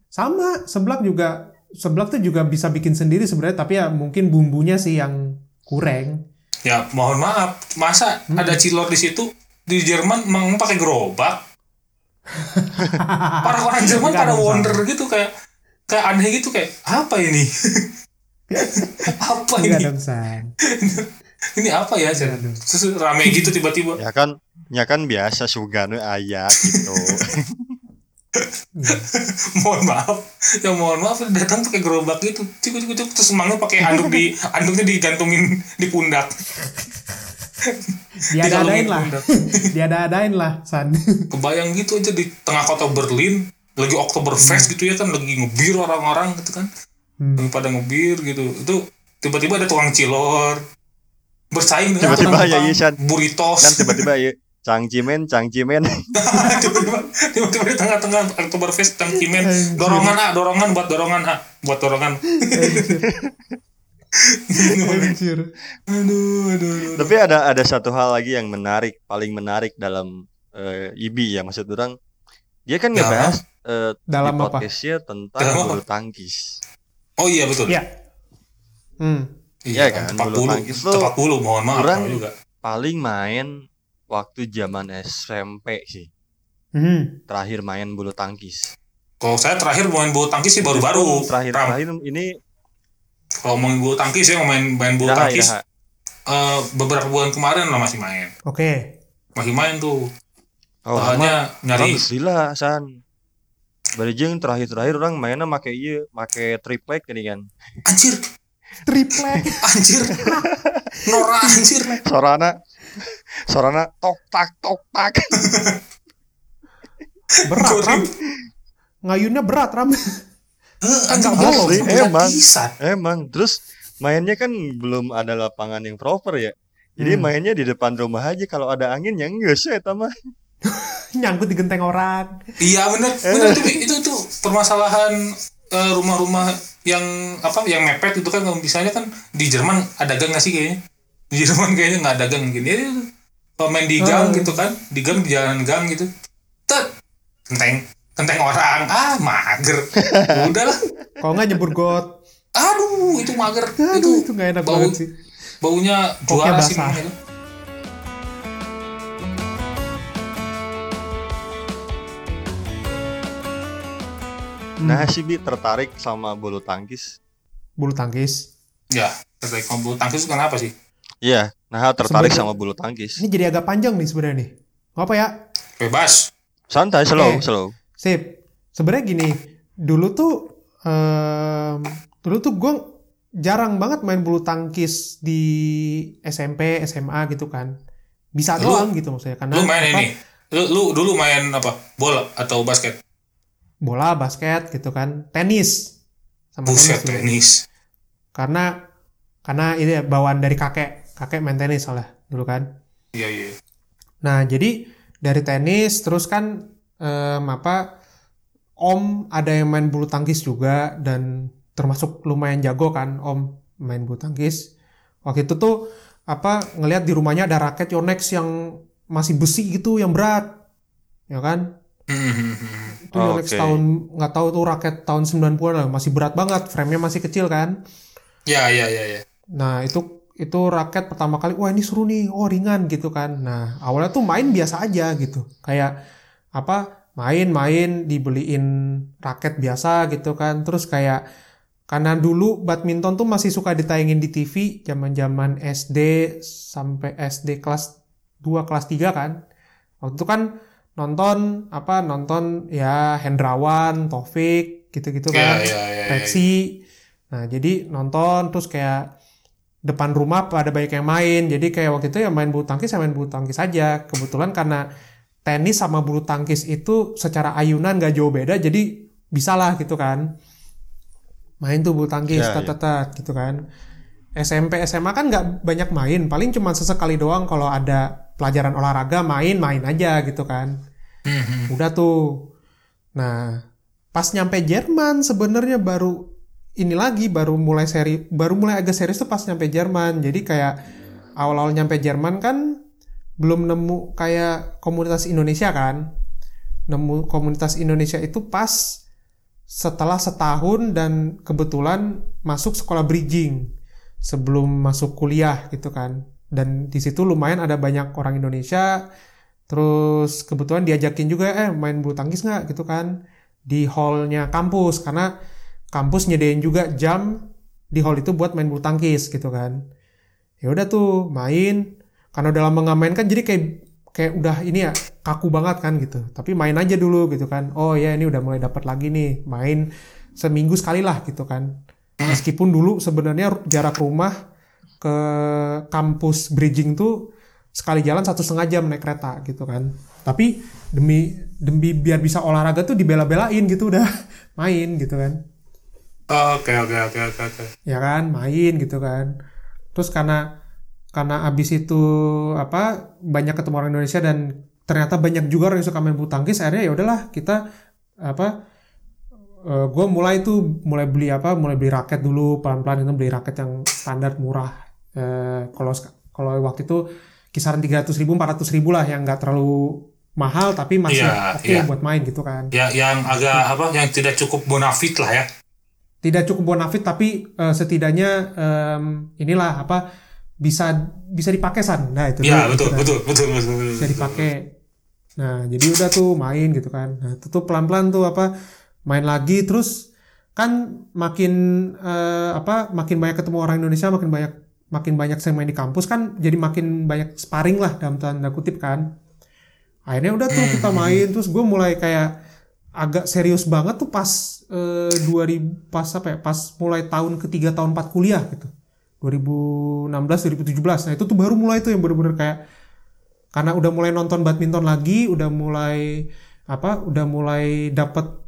Sama, seblak juga seblak tuh juga bisa bikin sendiri sebenarnya tapi ya mungkin bumbunya sih yang kurang. Ya, mohon maaf. Masa ada cilor di situ di Jerman emang pakai gerobak? Para orang Jerman pada wonder gitu kayak kayak aneh gitu kayak apa ini? apa Enggak ini? dong, San. Ini apa ya? Terus rame gitu tiba-tiba. Ya kan, ya kan biasa sugano ayat gitu. mohon maaf. Ya mohon maaf datang pakai gerobak gitu. Cuk cuk cuk terus emangnya pakai anduk di anduknya digantungin di pundak. Diada-adain lah. Diada-adain lah, San. kebayang gitu aja di tengah kota Berlin lagi Oktoberfest gitu ya kan lagi ngebir orang-orang gitu kan. Hmm. lagi pada ngebir gitu. Itu tiba-tiba ada tukang cilor. Bersaing dengan Tiba-tiba tukang- ya, iya, San. burritos Kan tiba-tiba ya cangcimen, cangcimen. tiba-tiba tiba-tiba di tengah-tengah Oktoberfest cangkimen dorongan ah dorongan buat dorongan ah buat dorongan Anjir. aduh aduh, aduh. Tapi ada ada satu hal lagi yang menarik, paling menarik dalam eh, IBI ya maksud orang. Dia kan ngebahas eh, Dalam di apa? podcastnya tentang Dalam bulu tangkis. oh iya betul Iya. Hmm. Iya kan, bulu 40 tangkis tuh 40 mohon maaf kalau juga Paling main waktu zaman SMP sih. Hmm. Terakhir main bulu tangkis. kalau saya terakhir main bulu tangkis sih baru-baru Terakhir Ram. terakhir ini kalau main bulu tangkis ya main main bulu tangkis Iraha. eh, beberapa bulan kemarin lah masih main Oke. masih main tuh Oh, soalnya nyari gila, San. Bari jeung terakhir-terakhir orang mainnya make ieu, make triplek gini kan. anjir Triplek. anjir Nora anjir Sorana Sorana tok tak tok tak. Berat, Ram. Ngayunnya berat, Ram. Eh, anjir Nggak bolong, emang. Emang terus mainnya kan belum ada lapangan yang proper ya. Jadi Hmm. mainnya di depan rumah aja kalau ada angin ya geus eta mah. Nyangkut di genteng orang. Iya benar, benar tuh itu itu permasalahan eh, rumah-rumah yang apa yang mepet itu kan kalau misalnya kan di Jerman ada gang nggak sih kayaknya di Jerman kayaknya nggak ada gang gini ya, kalau main di gang Oh. gitu kan di gang di jalan gang gitu tet kenteng kenteng orang ah mager udahlah Kalau nggak nyebur got. aduh itu mager Aduh, itu itu nggak enak bau banget sih. baunya Koknya juara sih basah. memang itu. Nah, si Bi tertarik sama bulu tangkis. Bulu tangkis. ya terbaik sama bulu tangkis itu kenapa sih Iya, nah tertarik Sebagai- sama bulu tangkis. Ini jadi agak panjang nih sebenarnya nih. Nggak apa ya? bebas Santai, slow, Oke. slow. Sip. Sebenarnya gini, dulu tuh em, dulu tuh gue jarang banget main bulu tangkis di SMP SMA gitu kan bisa Lu- doang gitu maksudnya karena Lu main apa, ini. Lu, lu dulu main apa? Bola atau basket? bola basket gitu kan tenis sama Buset tenis tenis. karena karena ini ya, bawaan dari kakek kakek main tenis soalnya dulu kan Iya iya. Nah, jadi dari tenis terus kan em, apa Om ada yang main bulu tangkis juga dan termasuk lumayan jago kan Om main bulu tangkis. Waktu itu tuh apa ngelihat di rumahnya ada raket Yonex yang masih besi gitu yang berat. Ya kan? Itu Oh, Yonex tahun nggak tahu tuh raket tahun 90-an lah, masih berat banget, frame-nya masih kecil kan. Ya ya ya ya. Nah itu itu raket pertama kali, wah ini seru nih, oh ringan gitu kan. Nah awalnya tuh main biasa aja gitu, kayak apa main-main dibeliin raket biasa gitu kan. Terus kayak karena dulu badminton tuh masih suka ditayangin di TV zaman-zaman SD sampai SD kelas 2 kelas 3 kan. Waktu itu kan nonton apa nonton ya Hendrawan, Taufik gitu-gitu kan. Ya ya ya. ya. Pepsi. Nah, jadi nonton terus kayak depan rumah pada banyak yang main. Jadi kayak waktu itu ya main bulu tangkis ya main bulu tangkis aja. Kebetulan karena tenis sama bulu tangkis itu secara ayunan gak jauh beda jadi bisa lah gitu kan. Main tuh bulu tangkis Ya, tat, tat, tat, gitu kan. SMP SMA kan nggak banyak main, paling cuma sesekali doang kalau ada pelajaran olahraga main-main aja gitu kan. Udah tuh. Nah, pas nyampe Jerman sebenarnya baru ini lagi baru mulai seri baru mulai agak serius tuh pas nyampe Jerman. Jadi kayak awal-awal nyampe Jerman kan belum nemu kayak komunitas Indonesia kan. Nemu komunitas Indonesia itu pas setelah setahun dan kebetulan masuk sekolah bridging sebelum masuk kuliah gitu kan. Dan di situ lumayan ada banyak orang Indonesia. Terus kebetulan diajakin juga eh main bulu tangkis nggak gitu kan di hallnya kampus karena kampus nyediain juga jam di hall itu buat main bulu tangkis gitu kan. Ya udah tuh main karena udah lama nggak main kan jadi kayak kayak udah ini ya kaku banget kan gitu. Tapi main aja dulu gitu kan. Oh ya ini udah mulai dapat lagi nih main seminggu sekali lah gitu kan. Meskipun dulu sebenarnya jarak rumah ke kampus bridging tuh sekali jalan satu setengah jam naik kereta gitu kan. Tapi demi demi biar bisa olahraga tuh dibela-belain gitu udah main gitu kan. Oke oke oke oke oke. Ya kan main gitu kan. Terus karena karena abis itu apa banyak ketemu orang Indonesia dan ternyata banyak juga orang yang suka main bulu tangkis akhirnya ya udahlah kita apa gue mulai tuh mulai beli apa mulai beli raket dulu pelan-pelan itu beli raket yang standar murah Eh, kalau sek- kalau waktu itu kisaran 300 ribu 400 ribu lah yang nggak terlalu mahal tapi masih Iya, oke iya. buat main gitu kan Ya yang agak apa yang tidak cukup bonafit lah ya. Tidak cukup bonafit tapi eh, setidaknya em, inilah apa bisa bisa dipakai san. Nah itu Ya dulu, betul gitu kan. betul betul betul. betul, bisa dipakai. Nah jadi udah tuh main gitu kan. Nah itu tuh pelan pelan tuh apa main lagi. Terus kan makin eh, apa makin banyak ketemu orang Indonesia makin banyak makin banyak saya main di kampus kan jadi makin banyak sparring lah dalam tanda kutip kan. Akhirnya udah tuh kita main terus gue mulai kayak agak serius banget tuh pas eh, 2000 pas apa ya pas mulai tahun ketiga tahun 4 kuliah gitu. 2016 2017 nah itu tuh baru mulai tuh yang bener-bener kayak karena udah mulai nonton badminton lagi udah mulai apa udah mulai dapet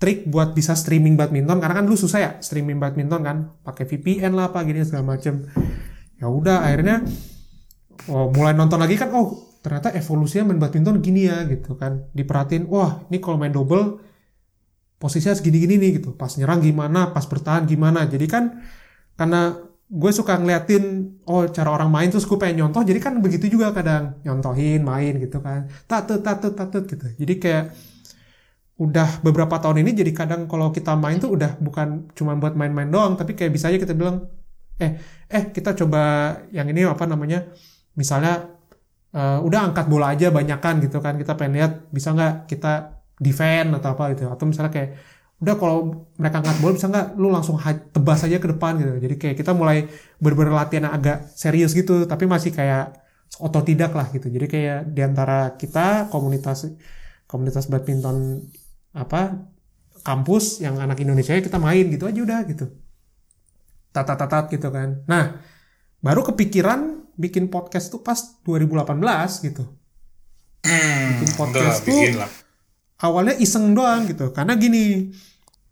trik buat bisa streaming badminton. Karena kan dulu susah ya streaming badminton kan. Pakai VPN lah apa gini segala macem. Ya udah akhirnya oh, mulai nonton lagi kan oh ternyata evolusinya main badminton gini ya gitu kan. Diperhatiin wah ini kalau main double posisinya segini-gini nih gitu. Pas nyerang gimana pas bertahan gimana. Jadi kan karena gue suka ngeliatin oh cara orang main terus gue pengen nyontoh jadi kan begitu juga kadang. Nyontohin main gitu kan. Tatut tatut tatut gitu. Jadi kayak udah beberapa tahun ini jadi kadang kalau kita main tuh udah bukan cuma buat main-main doang tapi kayak bisa aja kita bilang eh eh kita coba yang ini apa namanya misalnya eh, udah angkat bola aja banyakan gitu kan. Kita pengen lihat bisa nggak kita defend atau apa gitu. Atau misalnya kayak udah kalau mereka angkat bola bisa nggak lu langsung tebas aja ke depan gitu. Jadi kayak kita mulai bener-bener latihan yang agak serius gitu tapi masih kayak otodidak lah gitu. Jadi kayak di antara kita komunitas komunitas badminton apa kampus yang anak Indonesia kita main gitu aja udah gitu. Tatat-tatat gitu kan. Nah, baru kepikiran bikin podcast tuh pas 2018 gitu. Hmm, Bikin podcast tuh- bikin lah. Awalnya iseng doang gitu. Karena gini,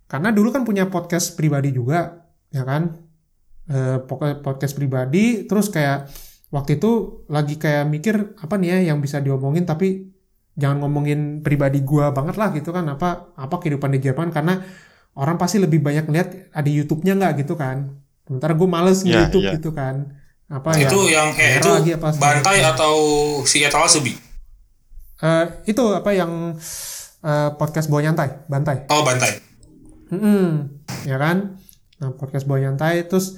karena dulu kan punya podcast pribadi juga, ya kan? Eh, pokoknya podcast pribadi, terus kayak waktu itu lagi kayak mikir apa nih ya yang bisa diomongin tapi jangan ngomongin pribadi gua banget lah gitu kan apa apa kehidupan di Jerman karena orang pasti lebih banyak lihat ada YouTube-nya nggak gitu kan. Sementara gue males Ya, nge-YouTube ya. gitu kan. Apa itu yang eh, merah itu lagi apa bantai atau si Etal Subi? Eh, itu apa yang eh, podcast bawa nyantai, bantai. Oh, bantai. Mm-mm, ya kan? Nah, podcast bawa nyantai terus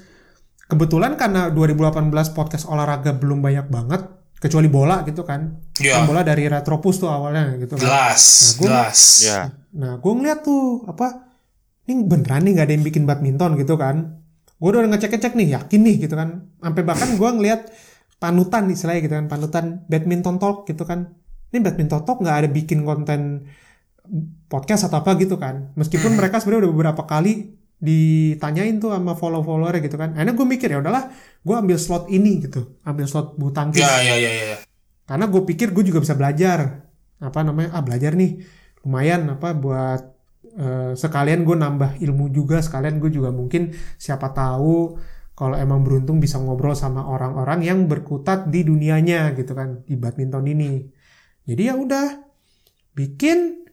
kebetulan karena 2018 podcast olahraga belum banyak banget kecuali bola gitu kan. Ya. Kan bola dari Retropus tuh awalnya gitu kan. Jelas, Nah, gua- jelas. Ya. Nah, gue ngeliat tuh apa ini beneran nih nggak ada yang bikin badminton gitu kan. Gue udah ngecek-ngecek nih, yakin nih gitu kan. Sampai bahkan gue ngeliat panutan istilahnya gitu kan, panutan badminton talk gitu kan. Ini badminton talk nggak ada bikin konten podcast atau apa gitu kan. Meskipun mereka sebenarnya udah beberapa kali ditanyain tuh sama follow-follower gitu kan. Akhirnya gue mikir ya udahlah, gue ambil slot ini gitu, ambil slot bulu tangkis Ya, ya, ya, ya. karena gue pikir gue juga bisa belajar apa namanya ah belajar nih lumayan apa buat eh, sekalian gue nambah ilmu juga sekalian gue juga mungkin siapa tahu kalau emang beruntung bisa ngobrol sama orang-orang yang berkutat di dunianya gitu kan di badminton ini. Jadi ya udah bikin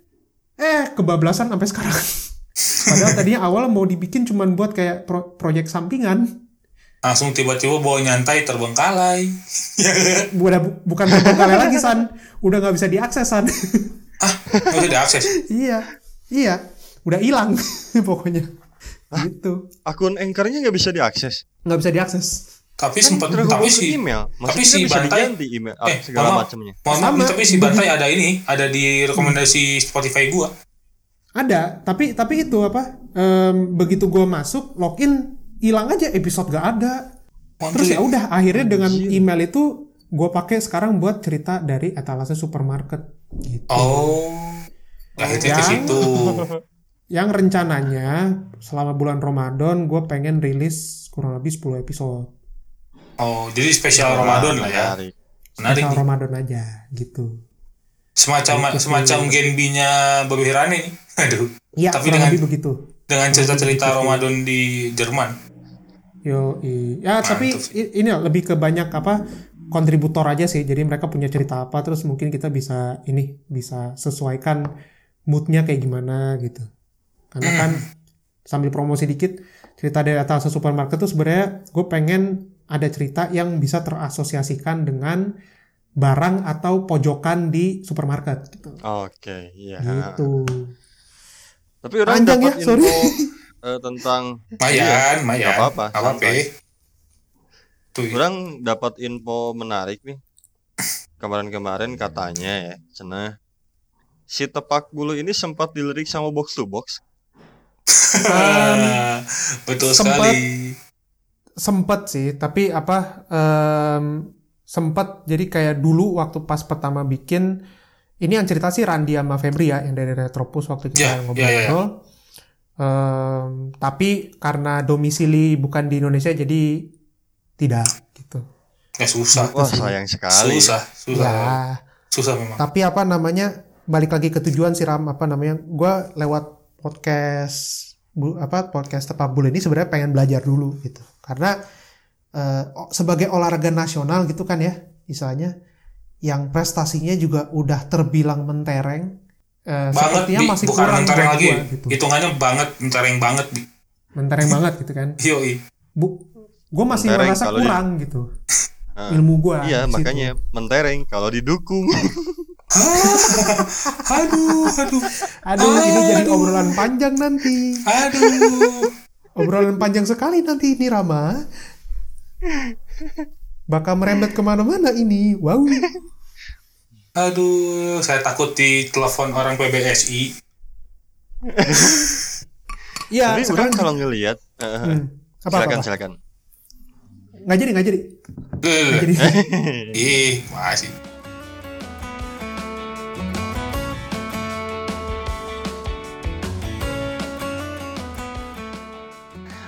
eh kebablasan sampai sekarang. Padahal tadinya awal mau dibikin cuman buat kayak pro- proyek sampingan. Langsung tiba-tiba bawa nyantai terbengkalai. Udah bu- bukan terbengkalai lagi san. Udah nggak bisa diakses san. Ah, nggak bisa diakses. iya iya. Udah hilang pokoknya. Gitu. Akun anchornya nggak bisa diakses. Nggak bisa diakses Tapi Kan sempat tapi si email. tapi Maksudnya si bisa bantai diganti email ah, eh, segala macamnya. Mohon maaf, tapi si bantai ada ini, ada di rekomendasi Spotify gua. ada tapi tapi itu apa em, begitu gua masuk login hilang aja episode gak ada terus ya udah akhirnya dengan email itu gua pakai sekarang buat cerita dari etalase supermarket gitu Oh. Akhirnya ke Ya. situ. yang rencananya selama bulan Ramadan gue pengen rilis kurang lebih 10 episode Oh, jadi spesial Ramadan lah ya. Menarik. Spesial nih. Ramadan aja gitu Semacam Gitu sih. semacam Genbi-nya Babi Hirane nih. Aduh. Iya, Tapi dengan- begitu. Dengan cerita-cerita. Ramadan di Jerman. Yo, ya tapi Mantap i- ini lebih ke banyak apa kontributor aja sih. Jadi mereka punya cerita apa, terus mungkin kita bisa ini bisa sesuaikan moodnya kayak gimana gitu. Karena kan sambil promosi dikit, cerita dari atas supermarket tuh sebenarnya gue pengen ada cerita yang bisa terasosiasikan dengan barang atau pojokan di supermarket gitu. Oke, iya. Gitu. Tapi orang Panjang ya, dapat sorry. info eh, tentang Mayan, mayan. Gak apa-apa, santai. Tuh. orang dapat info menarik nih. Kemarin-kemarin katanya ya, cenah si tepak bulu ini sempat dilirik sama box to box. Betul sempat- sekali. sempet sih tapi apa em, sempet jadi kayak dulu waktu pas pertama bikin ini yang cerita sih Randi sama Febri ya yang dari Retropus waktu kita Ya, ngobrol-ngobrol ya, ya, ya. Em, tapi karena domisili bukan di Indonesia jadi tidak gitu Ya susah. Wah, sayang sekali. Susah, susah. ya Susah memang. tapi apa namanya balik lagi ke tujuan sih Ram apa namanya gua lewat podcast bu, apa podcast tepak bulu ini sebenarnya pengen belajar dulu gitu karena eh, o- sebagai olahraga nasional gitu kan ya misalnya yang prestasinya juga udah terbilang mentereng eh, Banget, sepertinya Bi. masih bukan kurang mentereng lagi. gua, gitu. Hitungannya banget, mentereng banget. Bi. mentereng banget gitu kan Yoi. bu gue masih Mentereng merasa di- kurang gitu Nah, ilmu gua iya, situ. makanya mentereng kalau didukung. Aduh, aduh, aduh ini jadi obrolan panjang nanti aduh. obrolan panjang sekali nanti ini Rama bakal merembet ke mana-mana ini wow Aduh, saya takut di telepon orang PBSI. Iya, Tapi sekarang orang kalau ngelihat eh, Hmm. apa silakan apa, silakan. nggak jadi nggak jadi Loh, nggak jadi Ih, masih.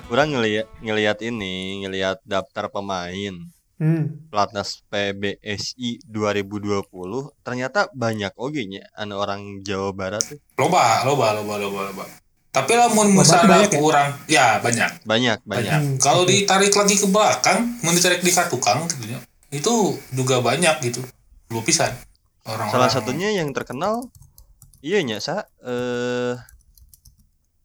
Orang ngelihat ngelihat ini ngelihat daftar pemain. Hmm. Platnas PBSI 2020 ternyata banyak oge nya anu orang Jawa Barat tuh. loba loba loba loba loba. Tapi lamun misalnya ya? kurang ya banyak. Banyak banyak. Banyak. Hmm, kalau ditarik lagi ke belakang mau ditarik di katukang gitu ya itu juga banyak gitu. Dua pisan. Orang salah satunya yang terkenal iya nya sa eh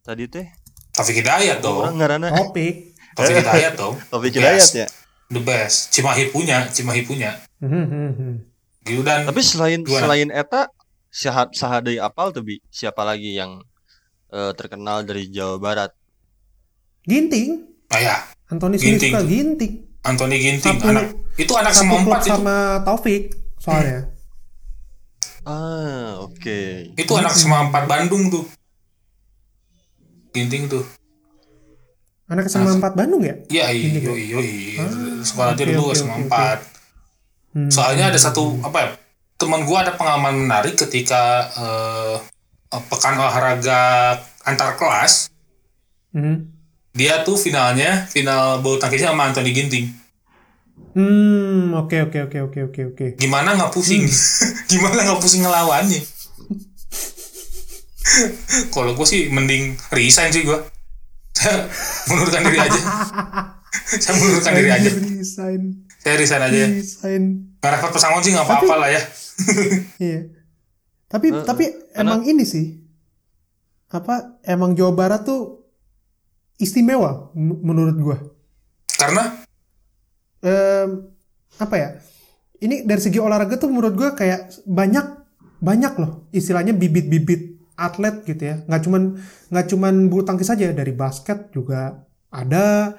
tadi teh Taufik Hidayat dong orang ngaranna Topik. Taufik Hidayat dong Taufik Yes. Hidayat ya the best Cimahi punya Cimahi punya Hmm, hmm, hmm. gitu dan tapi selain Gimana? selain eta sahat sahadai apal tuh bi siapa lagi yang eh, terkenal dari Jawa Barat Ginting. ah ya Anthony Ginting tuh. Ginting. Anthony Ginting Satu- anak itu anak sama empat itu sama Taufik soalnya. ah oke itu anak sama empat Bandung tuh Ginting tuh Anak SMA 4 Bandung ya? Iya, iya, Ginting. iya, iya. Sekolah oke, aja dulu SMA. 4. Hmm. Soalnya ada satu apa ya? Teman gua ada pengalaman menarik ketika eh, pekan olahraga antar kelas. Hmm. Dia tuh finalnya final bulu tangkisnya sama Anthony Ginting. Hmm, oke oke oke oke oke oke. Gimana nggak pusing? Gimana nggak pusing ngelawannya? Kalau gue sih mending resign sih gua. Saya mundurkan diri aja. Saya mundurkan diri aja. Resign. Saya resign aja. ya. Resign. Nggak dapat pesangon sih nggak apa-apa lah ya. Iya. Tapi Eh, tapi emang ini sih apa emang Jawa Barat tuh istimewa menurut gua. Karena Em, apa ya? Ini dari segi olahraga tuh menurut gua kayak banyak banyak loh istilahnya bibit-bibit atlet gitu ya. Nggak cuman nggak cuman bulu tangkis saja dari basket juga ada,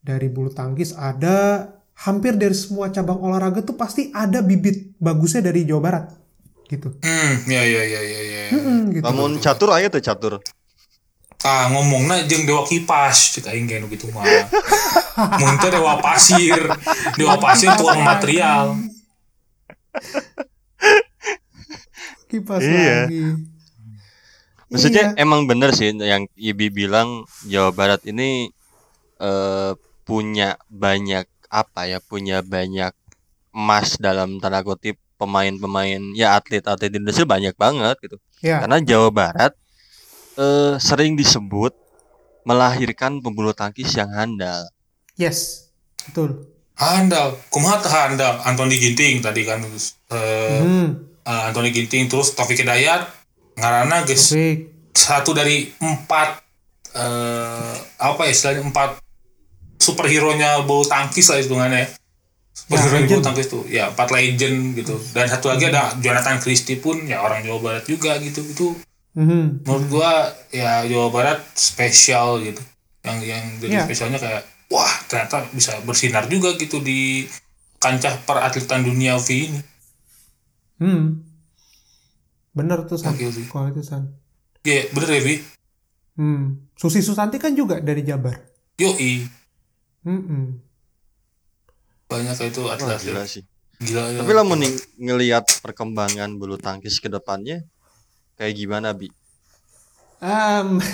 dari bulu tangkis ada, hampir dari semua cabang olahraga tuh pasti ada bibit bagusnya dari Jawa Barat gitu. Hmm, ya ya ya ya ya. Mm-mm, gitu. Catur aja tuh catur. Ah ngomongna jeung dewa kipas cek aing kayak gitu mah. Mun teh dewa pasir, dewa pasir tuang material. Kipas Iya. lagi. Maksudnya Iya. emang bener sih yang Ibi bilang Jawa Barat ini eh, punya banyak apa ya punya banyak emas dalam tanda kutip pemain-pemain ya atlet-atlet Indonesia banyak banget gitu. Ya. Karena Jawa Barat eh, sering disebut melahirkan pembulu tangkis yang handal. Yes. Betul. Handal, kumaha handal? Anthony Ginting tadi kan terus eh, Hmm. eh, Anthony Ginting terus Taufik Hidayat ngaranna geus Taufik. satu dari empat eh apa ya istilahnya empat superhero nya bulu tangkis lah hitungannya ya. superhero nya bulu legend. tangkis tuh ya empat legend gitu dan satu lagi ada Jonathan Christie pun ya orang Jawa Barat juga gitu itu Mhm. menurut gua ya Jawa Barat spesial gitu yang yang jadi Iya. spesialnya kayak wah ternyata bisa bersinar juga gitu di kancah peratletan dunia V ini Hmm. Bener tuh San. Gokil sih. Kalau itu San. ya bener ya Vi Hmm. Susi Susanti kan juga dari Jabar. yoi Hmm. banyak itu Wah, atlet gila sih. gila ya. Tapi lamun ning- ngelihat perkembangan bulu tangkis ke depannya kayak gimana Bi? Um.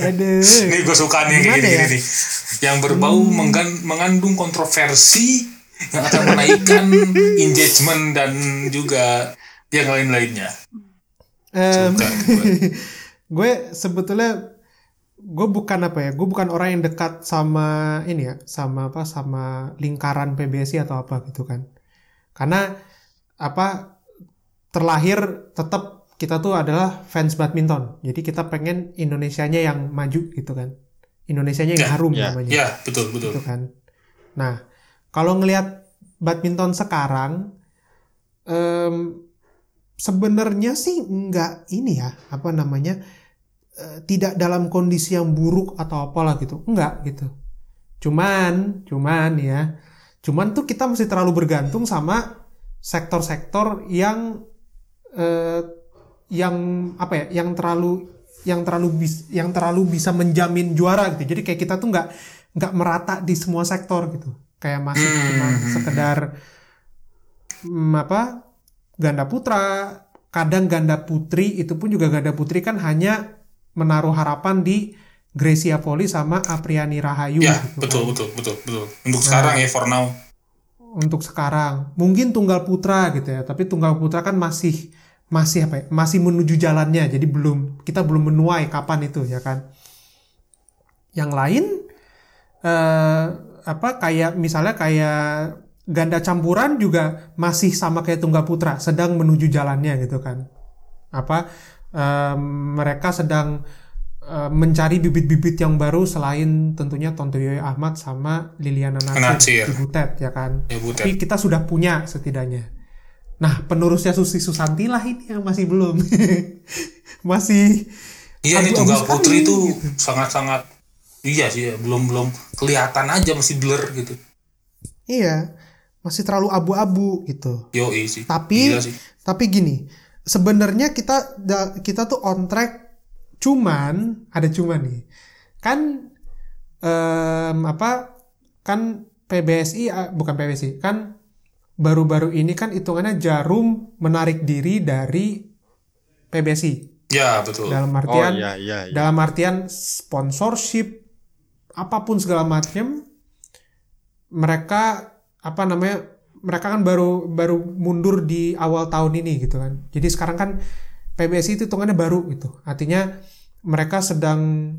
Aduh. Ini gue suka nih kayak gini-gini ya? Hmm. nih. Yang berbau menggan- mengandung kontroversi yang akan menaikkan engagement dan juga yang lain-lainnya. Suka gue. sebetulnya gue bukan apa ya gue bukan orang yang dekat sama ini ya sama apa sama lingkaran PBSI atau apa gitu kan karena apa terlahir tetap kita tuh adalah fans badminton jadi kita pengen Indonesianya yang maju gitu kan Indonesianya yang Ya, harum ya, namanya Ya, betul, betul. gitu kan. Nah, kalau ngelihat badminton sekarang, em, sebenarnya sih nggak ini ya, apa namanya, eh, tidak dalam kondisi yang buruk atau apalah gitu, enggak gitu. Cuman, cuman ya, cuman tuh kita mesti terlalu bergantung sama sektor-sektor yang eh, yang apa ya, yang terlalu yang terlalu bis, yang terlalu bisa menjamin juara gitu. Jadi kayak kita tuh nggak nggak merata di semua sektor gitu. Kayak masih Hmm. cuma sekedar hmm, apa ganda putra, kadang ganda putri itu pun juga ganda putri kan hanya menaruh harapan di Gracia Poli sama Apriani Rahayu ya gitu betul kan. betul betul betul untuk sekarang ya for now. untuk sekarang. Mungkin tunggal putra gitu ya tapi tunggal putra kan masih masih apa ya masih menuju jalannya. Jadi belum kita belum menuai kapan itu ya kan. Yang lain eh apa kayak misalnya kayak ganda campuran juga masih sama kayak tunggal putra sedang menuju jalannya gitu kan apa eh, mereka sedang eh, mencari bibit-bibit yang baru selain tentunya Tontoyo Ahmad sama Liliana Natsir. Natsir, Ibu Ted ya kan ya butet tapi kita sudah punya setidaknya. Nah, penerusnya Susi Susanti lah ini yang masih belum. masih iya abu-abu tunggal putri itu gitu. sangat sangat iya sih ya, belum belum kelihatan aja masih blur gitu Iya, masih terlalu abu-abu gitu. yo sih Tapi Gila sih. tapi gini, sebenarnya kita kita tuh on track cuman ada cuman nih. Kan em, apa kan PBSI bukan PBSI, kan baru-baru ini kan hitungannya Jarum menarik diri dari PBSI. ya betul dalam Oh artian iya iya iya. dalam artian sponsorship apa pun segala macam mereka apa namanya mereka kan baru baru mundur di awal tahun ini gitu kan. Jadi sekarang kan PBSI itu hitungannya baru gitu. Artinya mereka sedang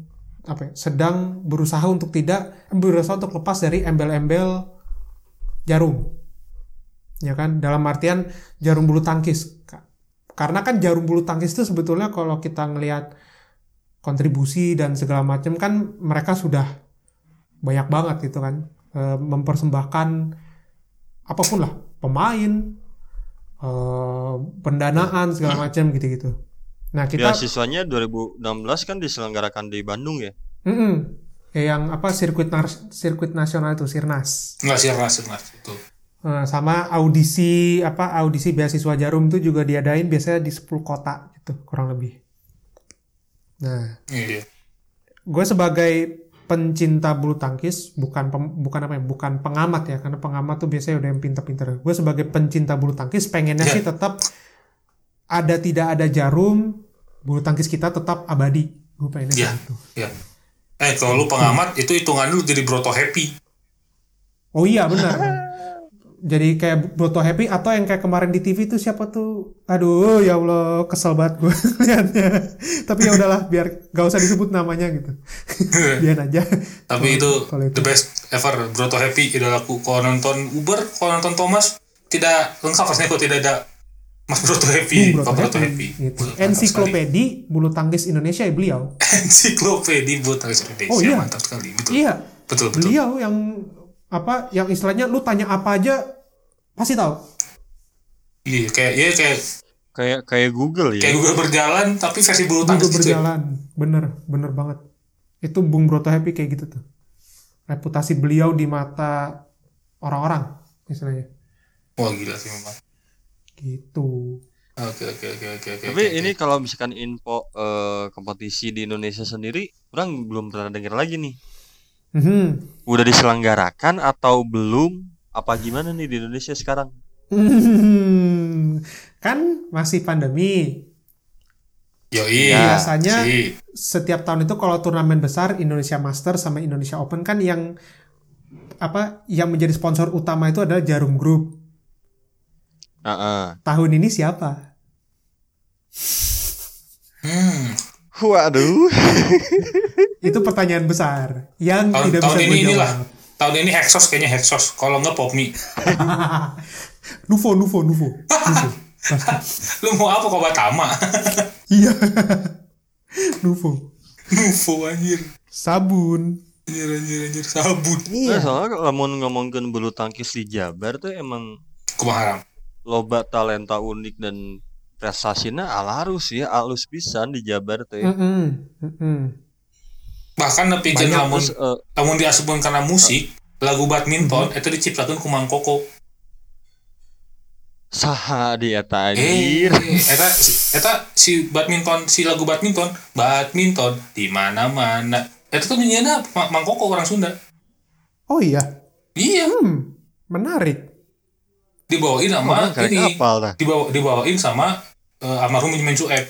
apa ya, sedang berusaha untuk tidak berusaha untuk lepas dari embel-embel jarum. Ya kan? Dalam artian jarum bulu tangkis. Ka- karena kan jarum bulu tangkis itu sebetulnya kalau kita ngelihat kontribusi dan segala macam kan mereka sudah banyak banget gitu kan. Eh, mempersembahkan apa pun lah. Pemain eh, pendanaan segala macam gitu-gitu. Nah kita Beasiswanya 2016 kan diselenggarakan di Bandung ya. Mm-mm. Kayak yang apa sirkuit nar- sirkuit nasional itu Sirnas. Nggak sih ras sirnas betul. Eh, sama audisi apa audisi beasiswa Jarum itu juga diadain biasanya di 10 kota gitu kurang lebih. Nah, iya. gue sebagai pencinta bulu tangkis bukan pem- bukan apa ya bukan pengamat ya karena pengamat tuh biasanya udah yang pinter-pinter. Gue sebagai pencinta bulu tangkis pengennya Ya. sih tetap ada tidak ada Jarum bulu tangkis kita tetap abadi. Gue pengennya Ya. gitu. ya eh kalau lu pengamat itu hitungan lu jadi broto happy Oh iya benar. Jadi kayak Broto Happy atau yang kayak kemarin di TV itu siapa tuh? Aduh ya Allah kesel banget gue liatnya. Tapi ya udahlah biar gak usah disebut namanya gitu. Biar aja. tapi itu itu. the best ever broto happy idolaku kalau nonton Uber kalau nonton Thomas tidak lengkap rasanya kalau tidak ada Mas Broto Happy Pak Broto Broto Happy. Happy Gitu. Ensiklopedi bulu tangkis Indonesia ya beliau. ensiklopedi bulu tangkis Indonesia Oh, iya. mantap sekali betul Iya. betul betul Beliau yang apa yang istilahnya lu tanya apa aja pasti tahu. iya kayak iya kayak Kayak kayak Google ya. kayak Google berjalan tapi versi bulu tangkis gitu ya. berjalan. Bener, bener banget. Itu Bung Broto Happy kayak gitu tuh. Reputasi beliau di mata orang-orang istilahnya. wah gila sih memang Gitu. oke oke oke oke oke Tapi oke, ini oke. kalau misalkan info eh, kompetisi di Indonesia sendiri, orang belum pernah dengar lagi nih. Mhm. Udah diselenggarakan atau belum? Apa gimana nih di Indonesia sekarang? kan masih pandemi. Yoi, Ya, biasanya- sih. Setiap tahun itu kalau turnamen besar Indonesia Master sama Indonesia Open kan yang apa yang menjadi sponsor utama itu adalah Jarum Group. Heeh. Tahun ini siapa? Hmm. Waduh. Itu pertanyaan besar yang Tahun, tidak tahun bisa ini inilah. Tahun ini Hexos kayaknya Hexos. Kalau nggak Popmi. Nufo, Nufo, Nufo. Nufo. Lu mau apa kok Batama? Iya. Nufo. Nuvo anjir. Sabun. Anjir anjir anjir sabun. Nah, Iya. soalnya kalau mau ngomongin bulu tangkis di Jabar tuh emang Kumaha loba talenta unik dan prestasinya alarus ya, alus pisan di Jabar tuh. ya. Mm-mm. Mm-mm. Bahkan nepikeun lamun Terus eh, lamun diasupkeun karena musik, lagu badminton itu diciptakeun ku Mang Koko. saha di eta Eh, anjir. eta si- eta si badminton si lagu badminton, badminton di mana-mana. Eta tuh nyanyiana Ma- Mang Koko orang Sunda. Oh iya. Iya, Hmm. Menarik. dibawain sama karek ini. apal dah. Dibawa dibawain sama eh, almarhum Benjamin Sueb.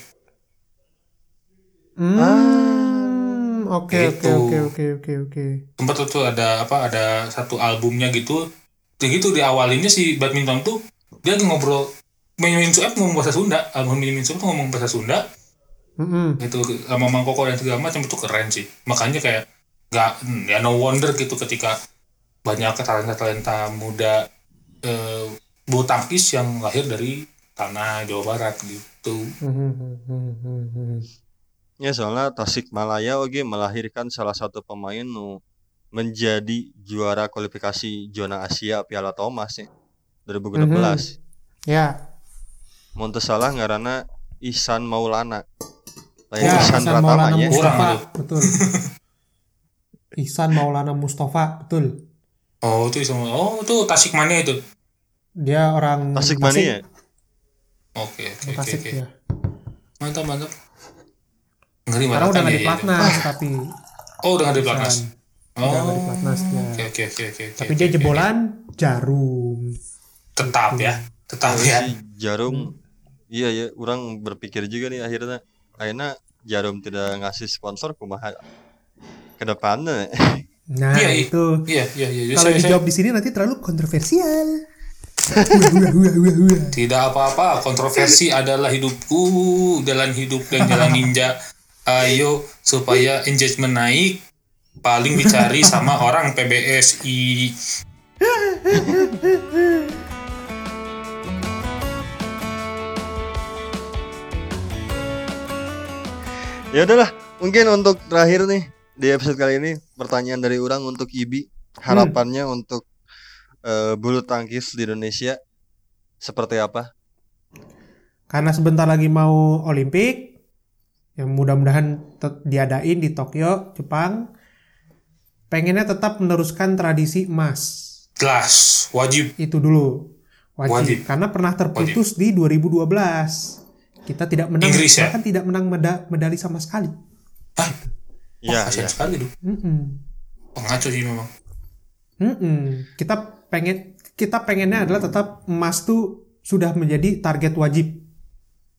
Hmm. Oke, oke, Gitu. oke, oke, oke, oke. Sempat tuh, tuh ada apa ada satu albumnya gitu. Kayak gitu di awalinnya si badminton tuh dia lagi ngobrol Benjamin Sueb ngomong bahasa Sunda, album Benjamin Sueb tuh ngomong bahasa Sunda, Mm-mm. itu sama Mang Koko dan segala macam itu keren sih. Makanya kayak nggak ya no wonder gitu ketika banyak talenta-talenta muda eh, bulu tangkis yang lahir dari tanah Jawa Barat gitu. Ya soalnya Tasikmalaya oke melahirkan salah satu pemain nu menjadi juara kualifikasi zona Asia Piala Thomas ya 2016. Ya, Mun teu salah ngaranna Ihsan Maulana. Lain ya, Ihsan Ihsan Maulana. Kurang Mustafa, betul. Ihsan Maulana Mustafa, betul. Oh itu sama oh itu Tasikmania itu. Dia orang Tasikmania. Oke oke oke ya. Mantap mantap. Ngeri Sekarang banget udah nggak ya, di ya, platnas tapi. Oh udah nggak di platnas. Oh. udah nggak di platnas ya. Oke oke oke oke. Tapi dia jebolan jarum. Tetap ya. Tetap ya. Jarum iya ya orang berpikir juga nih akhirnya akhirnya Jarum tidak ngasih sponsor kumaha ke depannya. Nah, Iya, iya. itu. Iya iya iya. Kalau dijawab di sini nanti terlalu kontroversial. Tidak apa-apa, kontroversi adalah hidupku, jalan hidup dan jalan ninja. Ayo supaya engagement naik, paling dicari sama orang PBSI. Ya udahlah, mungkin untuk terakhir nih di episode kali ini pertanyaan dari orang untuk Ibi harapannya untuk eh, bulu tangkis di Indonesia seperti apa? Karena sebentar lagi mau Olimpik, yang mudah-mudahan diadain di Tokyo, Jepang. Pengennya tetap meneruskan tradisi emas. Jelas, wajib. Itu dulu. Wajib. Wajib. Karena pernah terputus di 2012. Kita tidak menang, Inggris ya? bahkan tidak menang meda- medali sama sekali. Hah? Iya, Kasian iya. sekali tuh. Mm-mm. Pengacu sih memang. Mm-mm. Kita pengen kita pengennya adalah tetap emas tuh sudah menjadi target wajib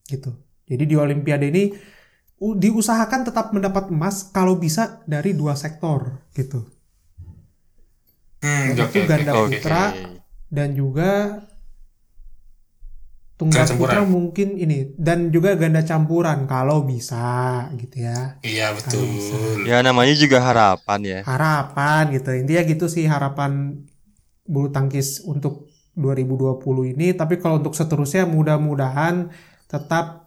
gitu. Jadi di Olimpiade ini diusahakan tetap mendapat emas kalau bisa dari dua sektor gitu. Hmm, oke, ganda oke. putra dan juga tunggal putra campuran. mungkin ini dan juga ganda campuran kalau bisa gitu ya. Iya betul. Ya namanya juga harapan ya. harapan gitu intinya gitu sih harapan bulu tangkis untuk 2020 ini tapi kalau untuk seterusnya mudah-mudahan tetap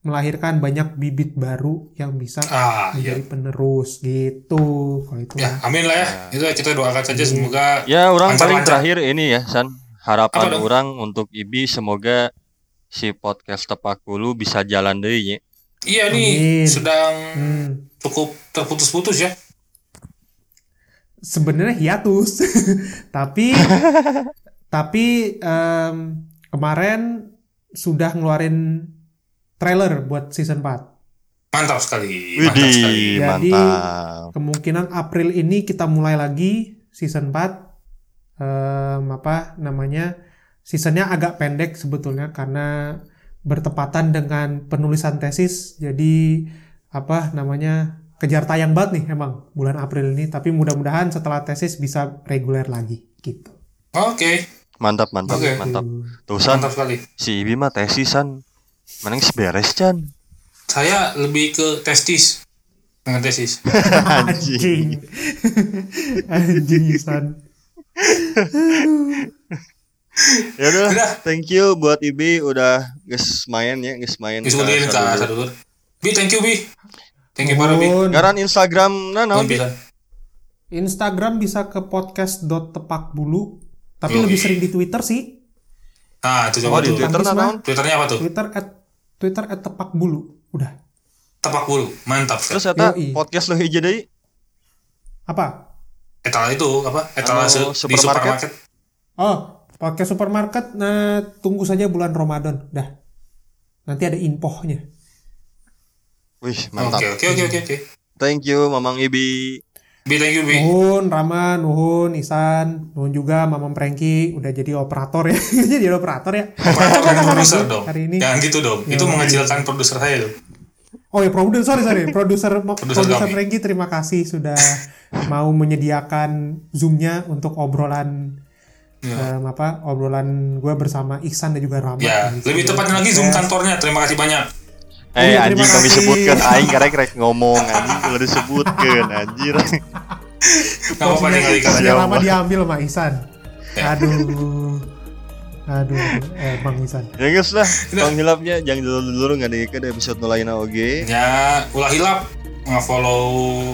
melahirkan banyak bibit baru yang bisa Ah, iya. menjadi penerus gitu kalau itu Ya, amin lah ya. Itu kita doakan saja semoga Ya orang paling terakhir ini ya San Apa harapan dong? orang untuk Ibi semoga si podcast tepak Hulu bisa jalan deh ya. Iya nih Amin. sedang Hmm, cukup terputus-putus ya. Sebenarnya hiatus tapi tapi em, kemarin sudah ngeluarin trailer buat season 4 Mantap sekali. Mantap sekali. Jadi, mantap. kemungkinan April ini kita mulai lagi season 4 Em, apa namanya seasonnya agak pendek sebetulnya karena bertepatan dengan penulisan tesis jadi apa namanya kejar tayang banget nih emang bulan April ini tapi mudah-mudahan setelah tesis bisa reguler lagi gitu Oke, Mantap, mantap, Oke. mantap. Tuh San, mantap sekali. si Ibi mah tesis San. Menang beres Chan. Saya lebih ke testis dengan tesis. anjing anjing Isan Ya udah, thank you buat Ibi udah geus main ya, geus main. Ke. Sadulur. Bi, thank you Bi. Thank you para Bi. Nuhun. Ngaran Instagram nah naon. Instagram bisa ke podcast.tepakbulu tapi Yoi. lebih sering di Twitter sih Nah, itu Oh coba di tuh. Twitter nah? Twitternya apa tuh? Twitter at Twitter at tepakbulu udah Tepak bulu. Mantap. Terus eta podcast lu hiji deui. apa Etala itu apa? Etala Anu, se- di supermarket? supermarket. Oh, pakai supermarket. Nah, tunggu saja bulan Ramadan. Dah. Nanti ada infonya. Wih, mantap. Oke, oke, oke, oke, oke. Thank you Mamang Ibi. Bi, thank you Bi. Nuhun, Rama, Nuhun, Isan, Nuhun juga Mamam Prengki udah jadi operator ya. jadi operator ya. Operator dan produser dong. Hari ini. Jangan gitu dong. Itu Yoi. mengecilkan produser saya loh. Oh ya produser sorry sorry produser Produser. Frankie terima kasih sudah mau menyediakan zoomnya untuk obrolan Ya. em, apa obrolan gue bersama Ihsan dan juga Rama. Ya, lebih tepatnya lagi Zoom kantornya. Terima kasih banyak. Eh Iya, anjing kami sebutkan aing karek rek ngomong anjing kalau disebutkan anjir. Apa-apa nih kali Siapa? Rama diambil sama Ihsan. Aduh. Aduh, eh Bang Ihsan. Ya guys lah, tong hilapnya jangan dulu dulu nggak deket episode nulaina oge. Ya, ulah hilap nge-follow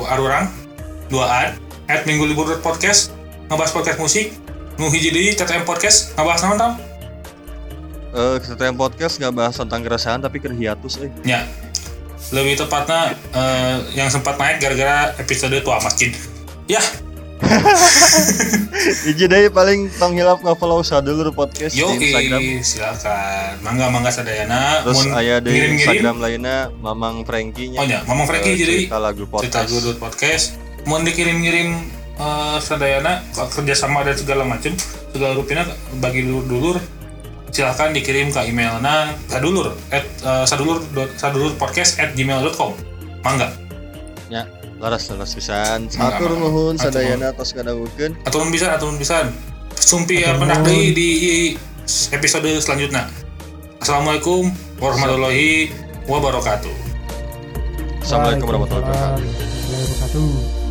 Arurang dua ad at minggu libur podcast ngebahas podcast musik nu hiji deui TTM podcast ngebahas naon tam Eh kesetrian podcast nggak bahas tentang keresahan tapi keur hiatus eh. ya. Lebih tepatnya eh, yang sempat naik gara-gara episode tua masjid. Ya. Iji deh paling tong hilap nggak follow sadulur podcast yo di Instagram. silakan. Mangga mangga sadayana. Terus Mun aya di ngirim-ngirim, Instagram lainnya Mamang Frankie nya. Oh, nya, Mamang Frankie jadi cerita lagu cerita podcast. gudut podcast. Mau dikirim-kirim eh, sadayana kerjasama dan segala macam segala rupiah bagi dulur-dulur silahkan dikirim ke emailnya sadulur at eh, sadulur sadulur podcast at gmail.com mangga Ya, laras laras pisan. Mangga. nuhun sadayana tos kadangukeun. atau bisa atau bisa sumpi ya deui di episode selanjutnya assalamualaikum warahmatullahi wabarakatuh Assalamualaikum warahmatullahi wabarakatuh. Waalaikumsalam warahmatullahi wabarakatuh.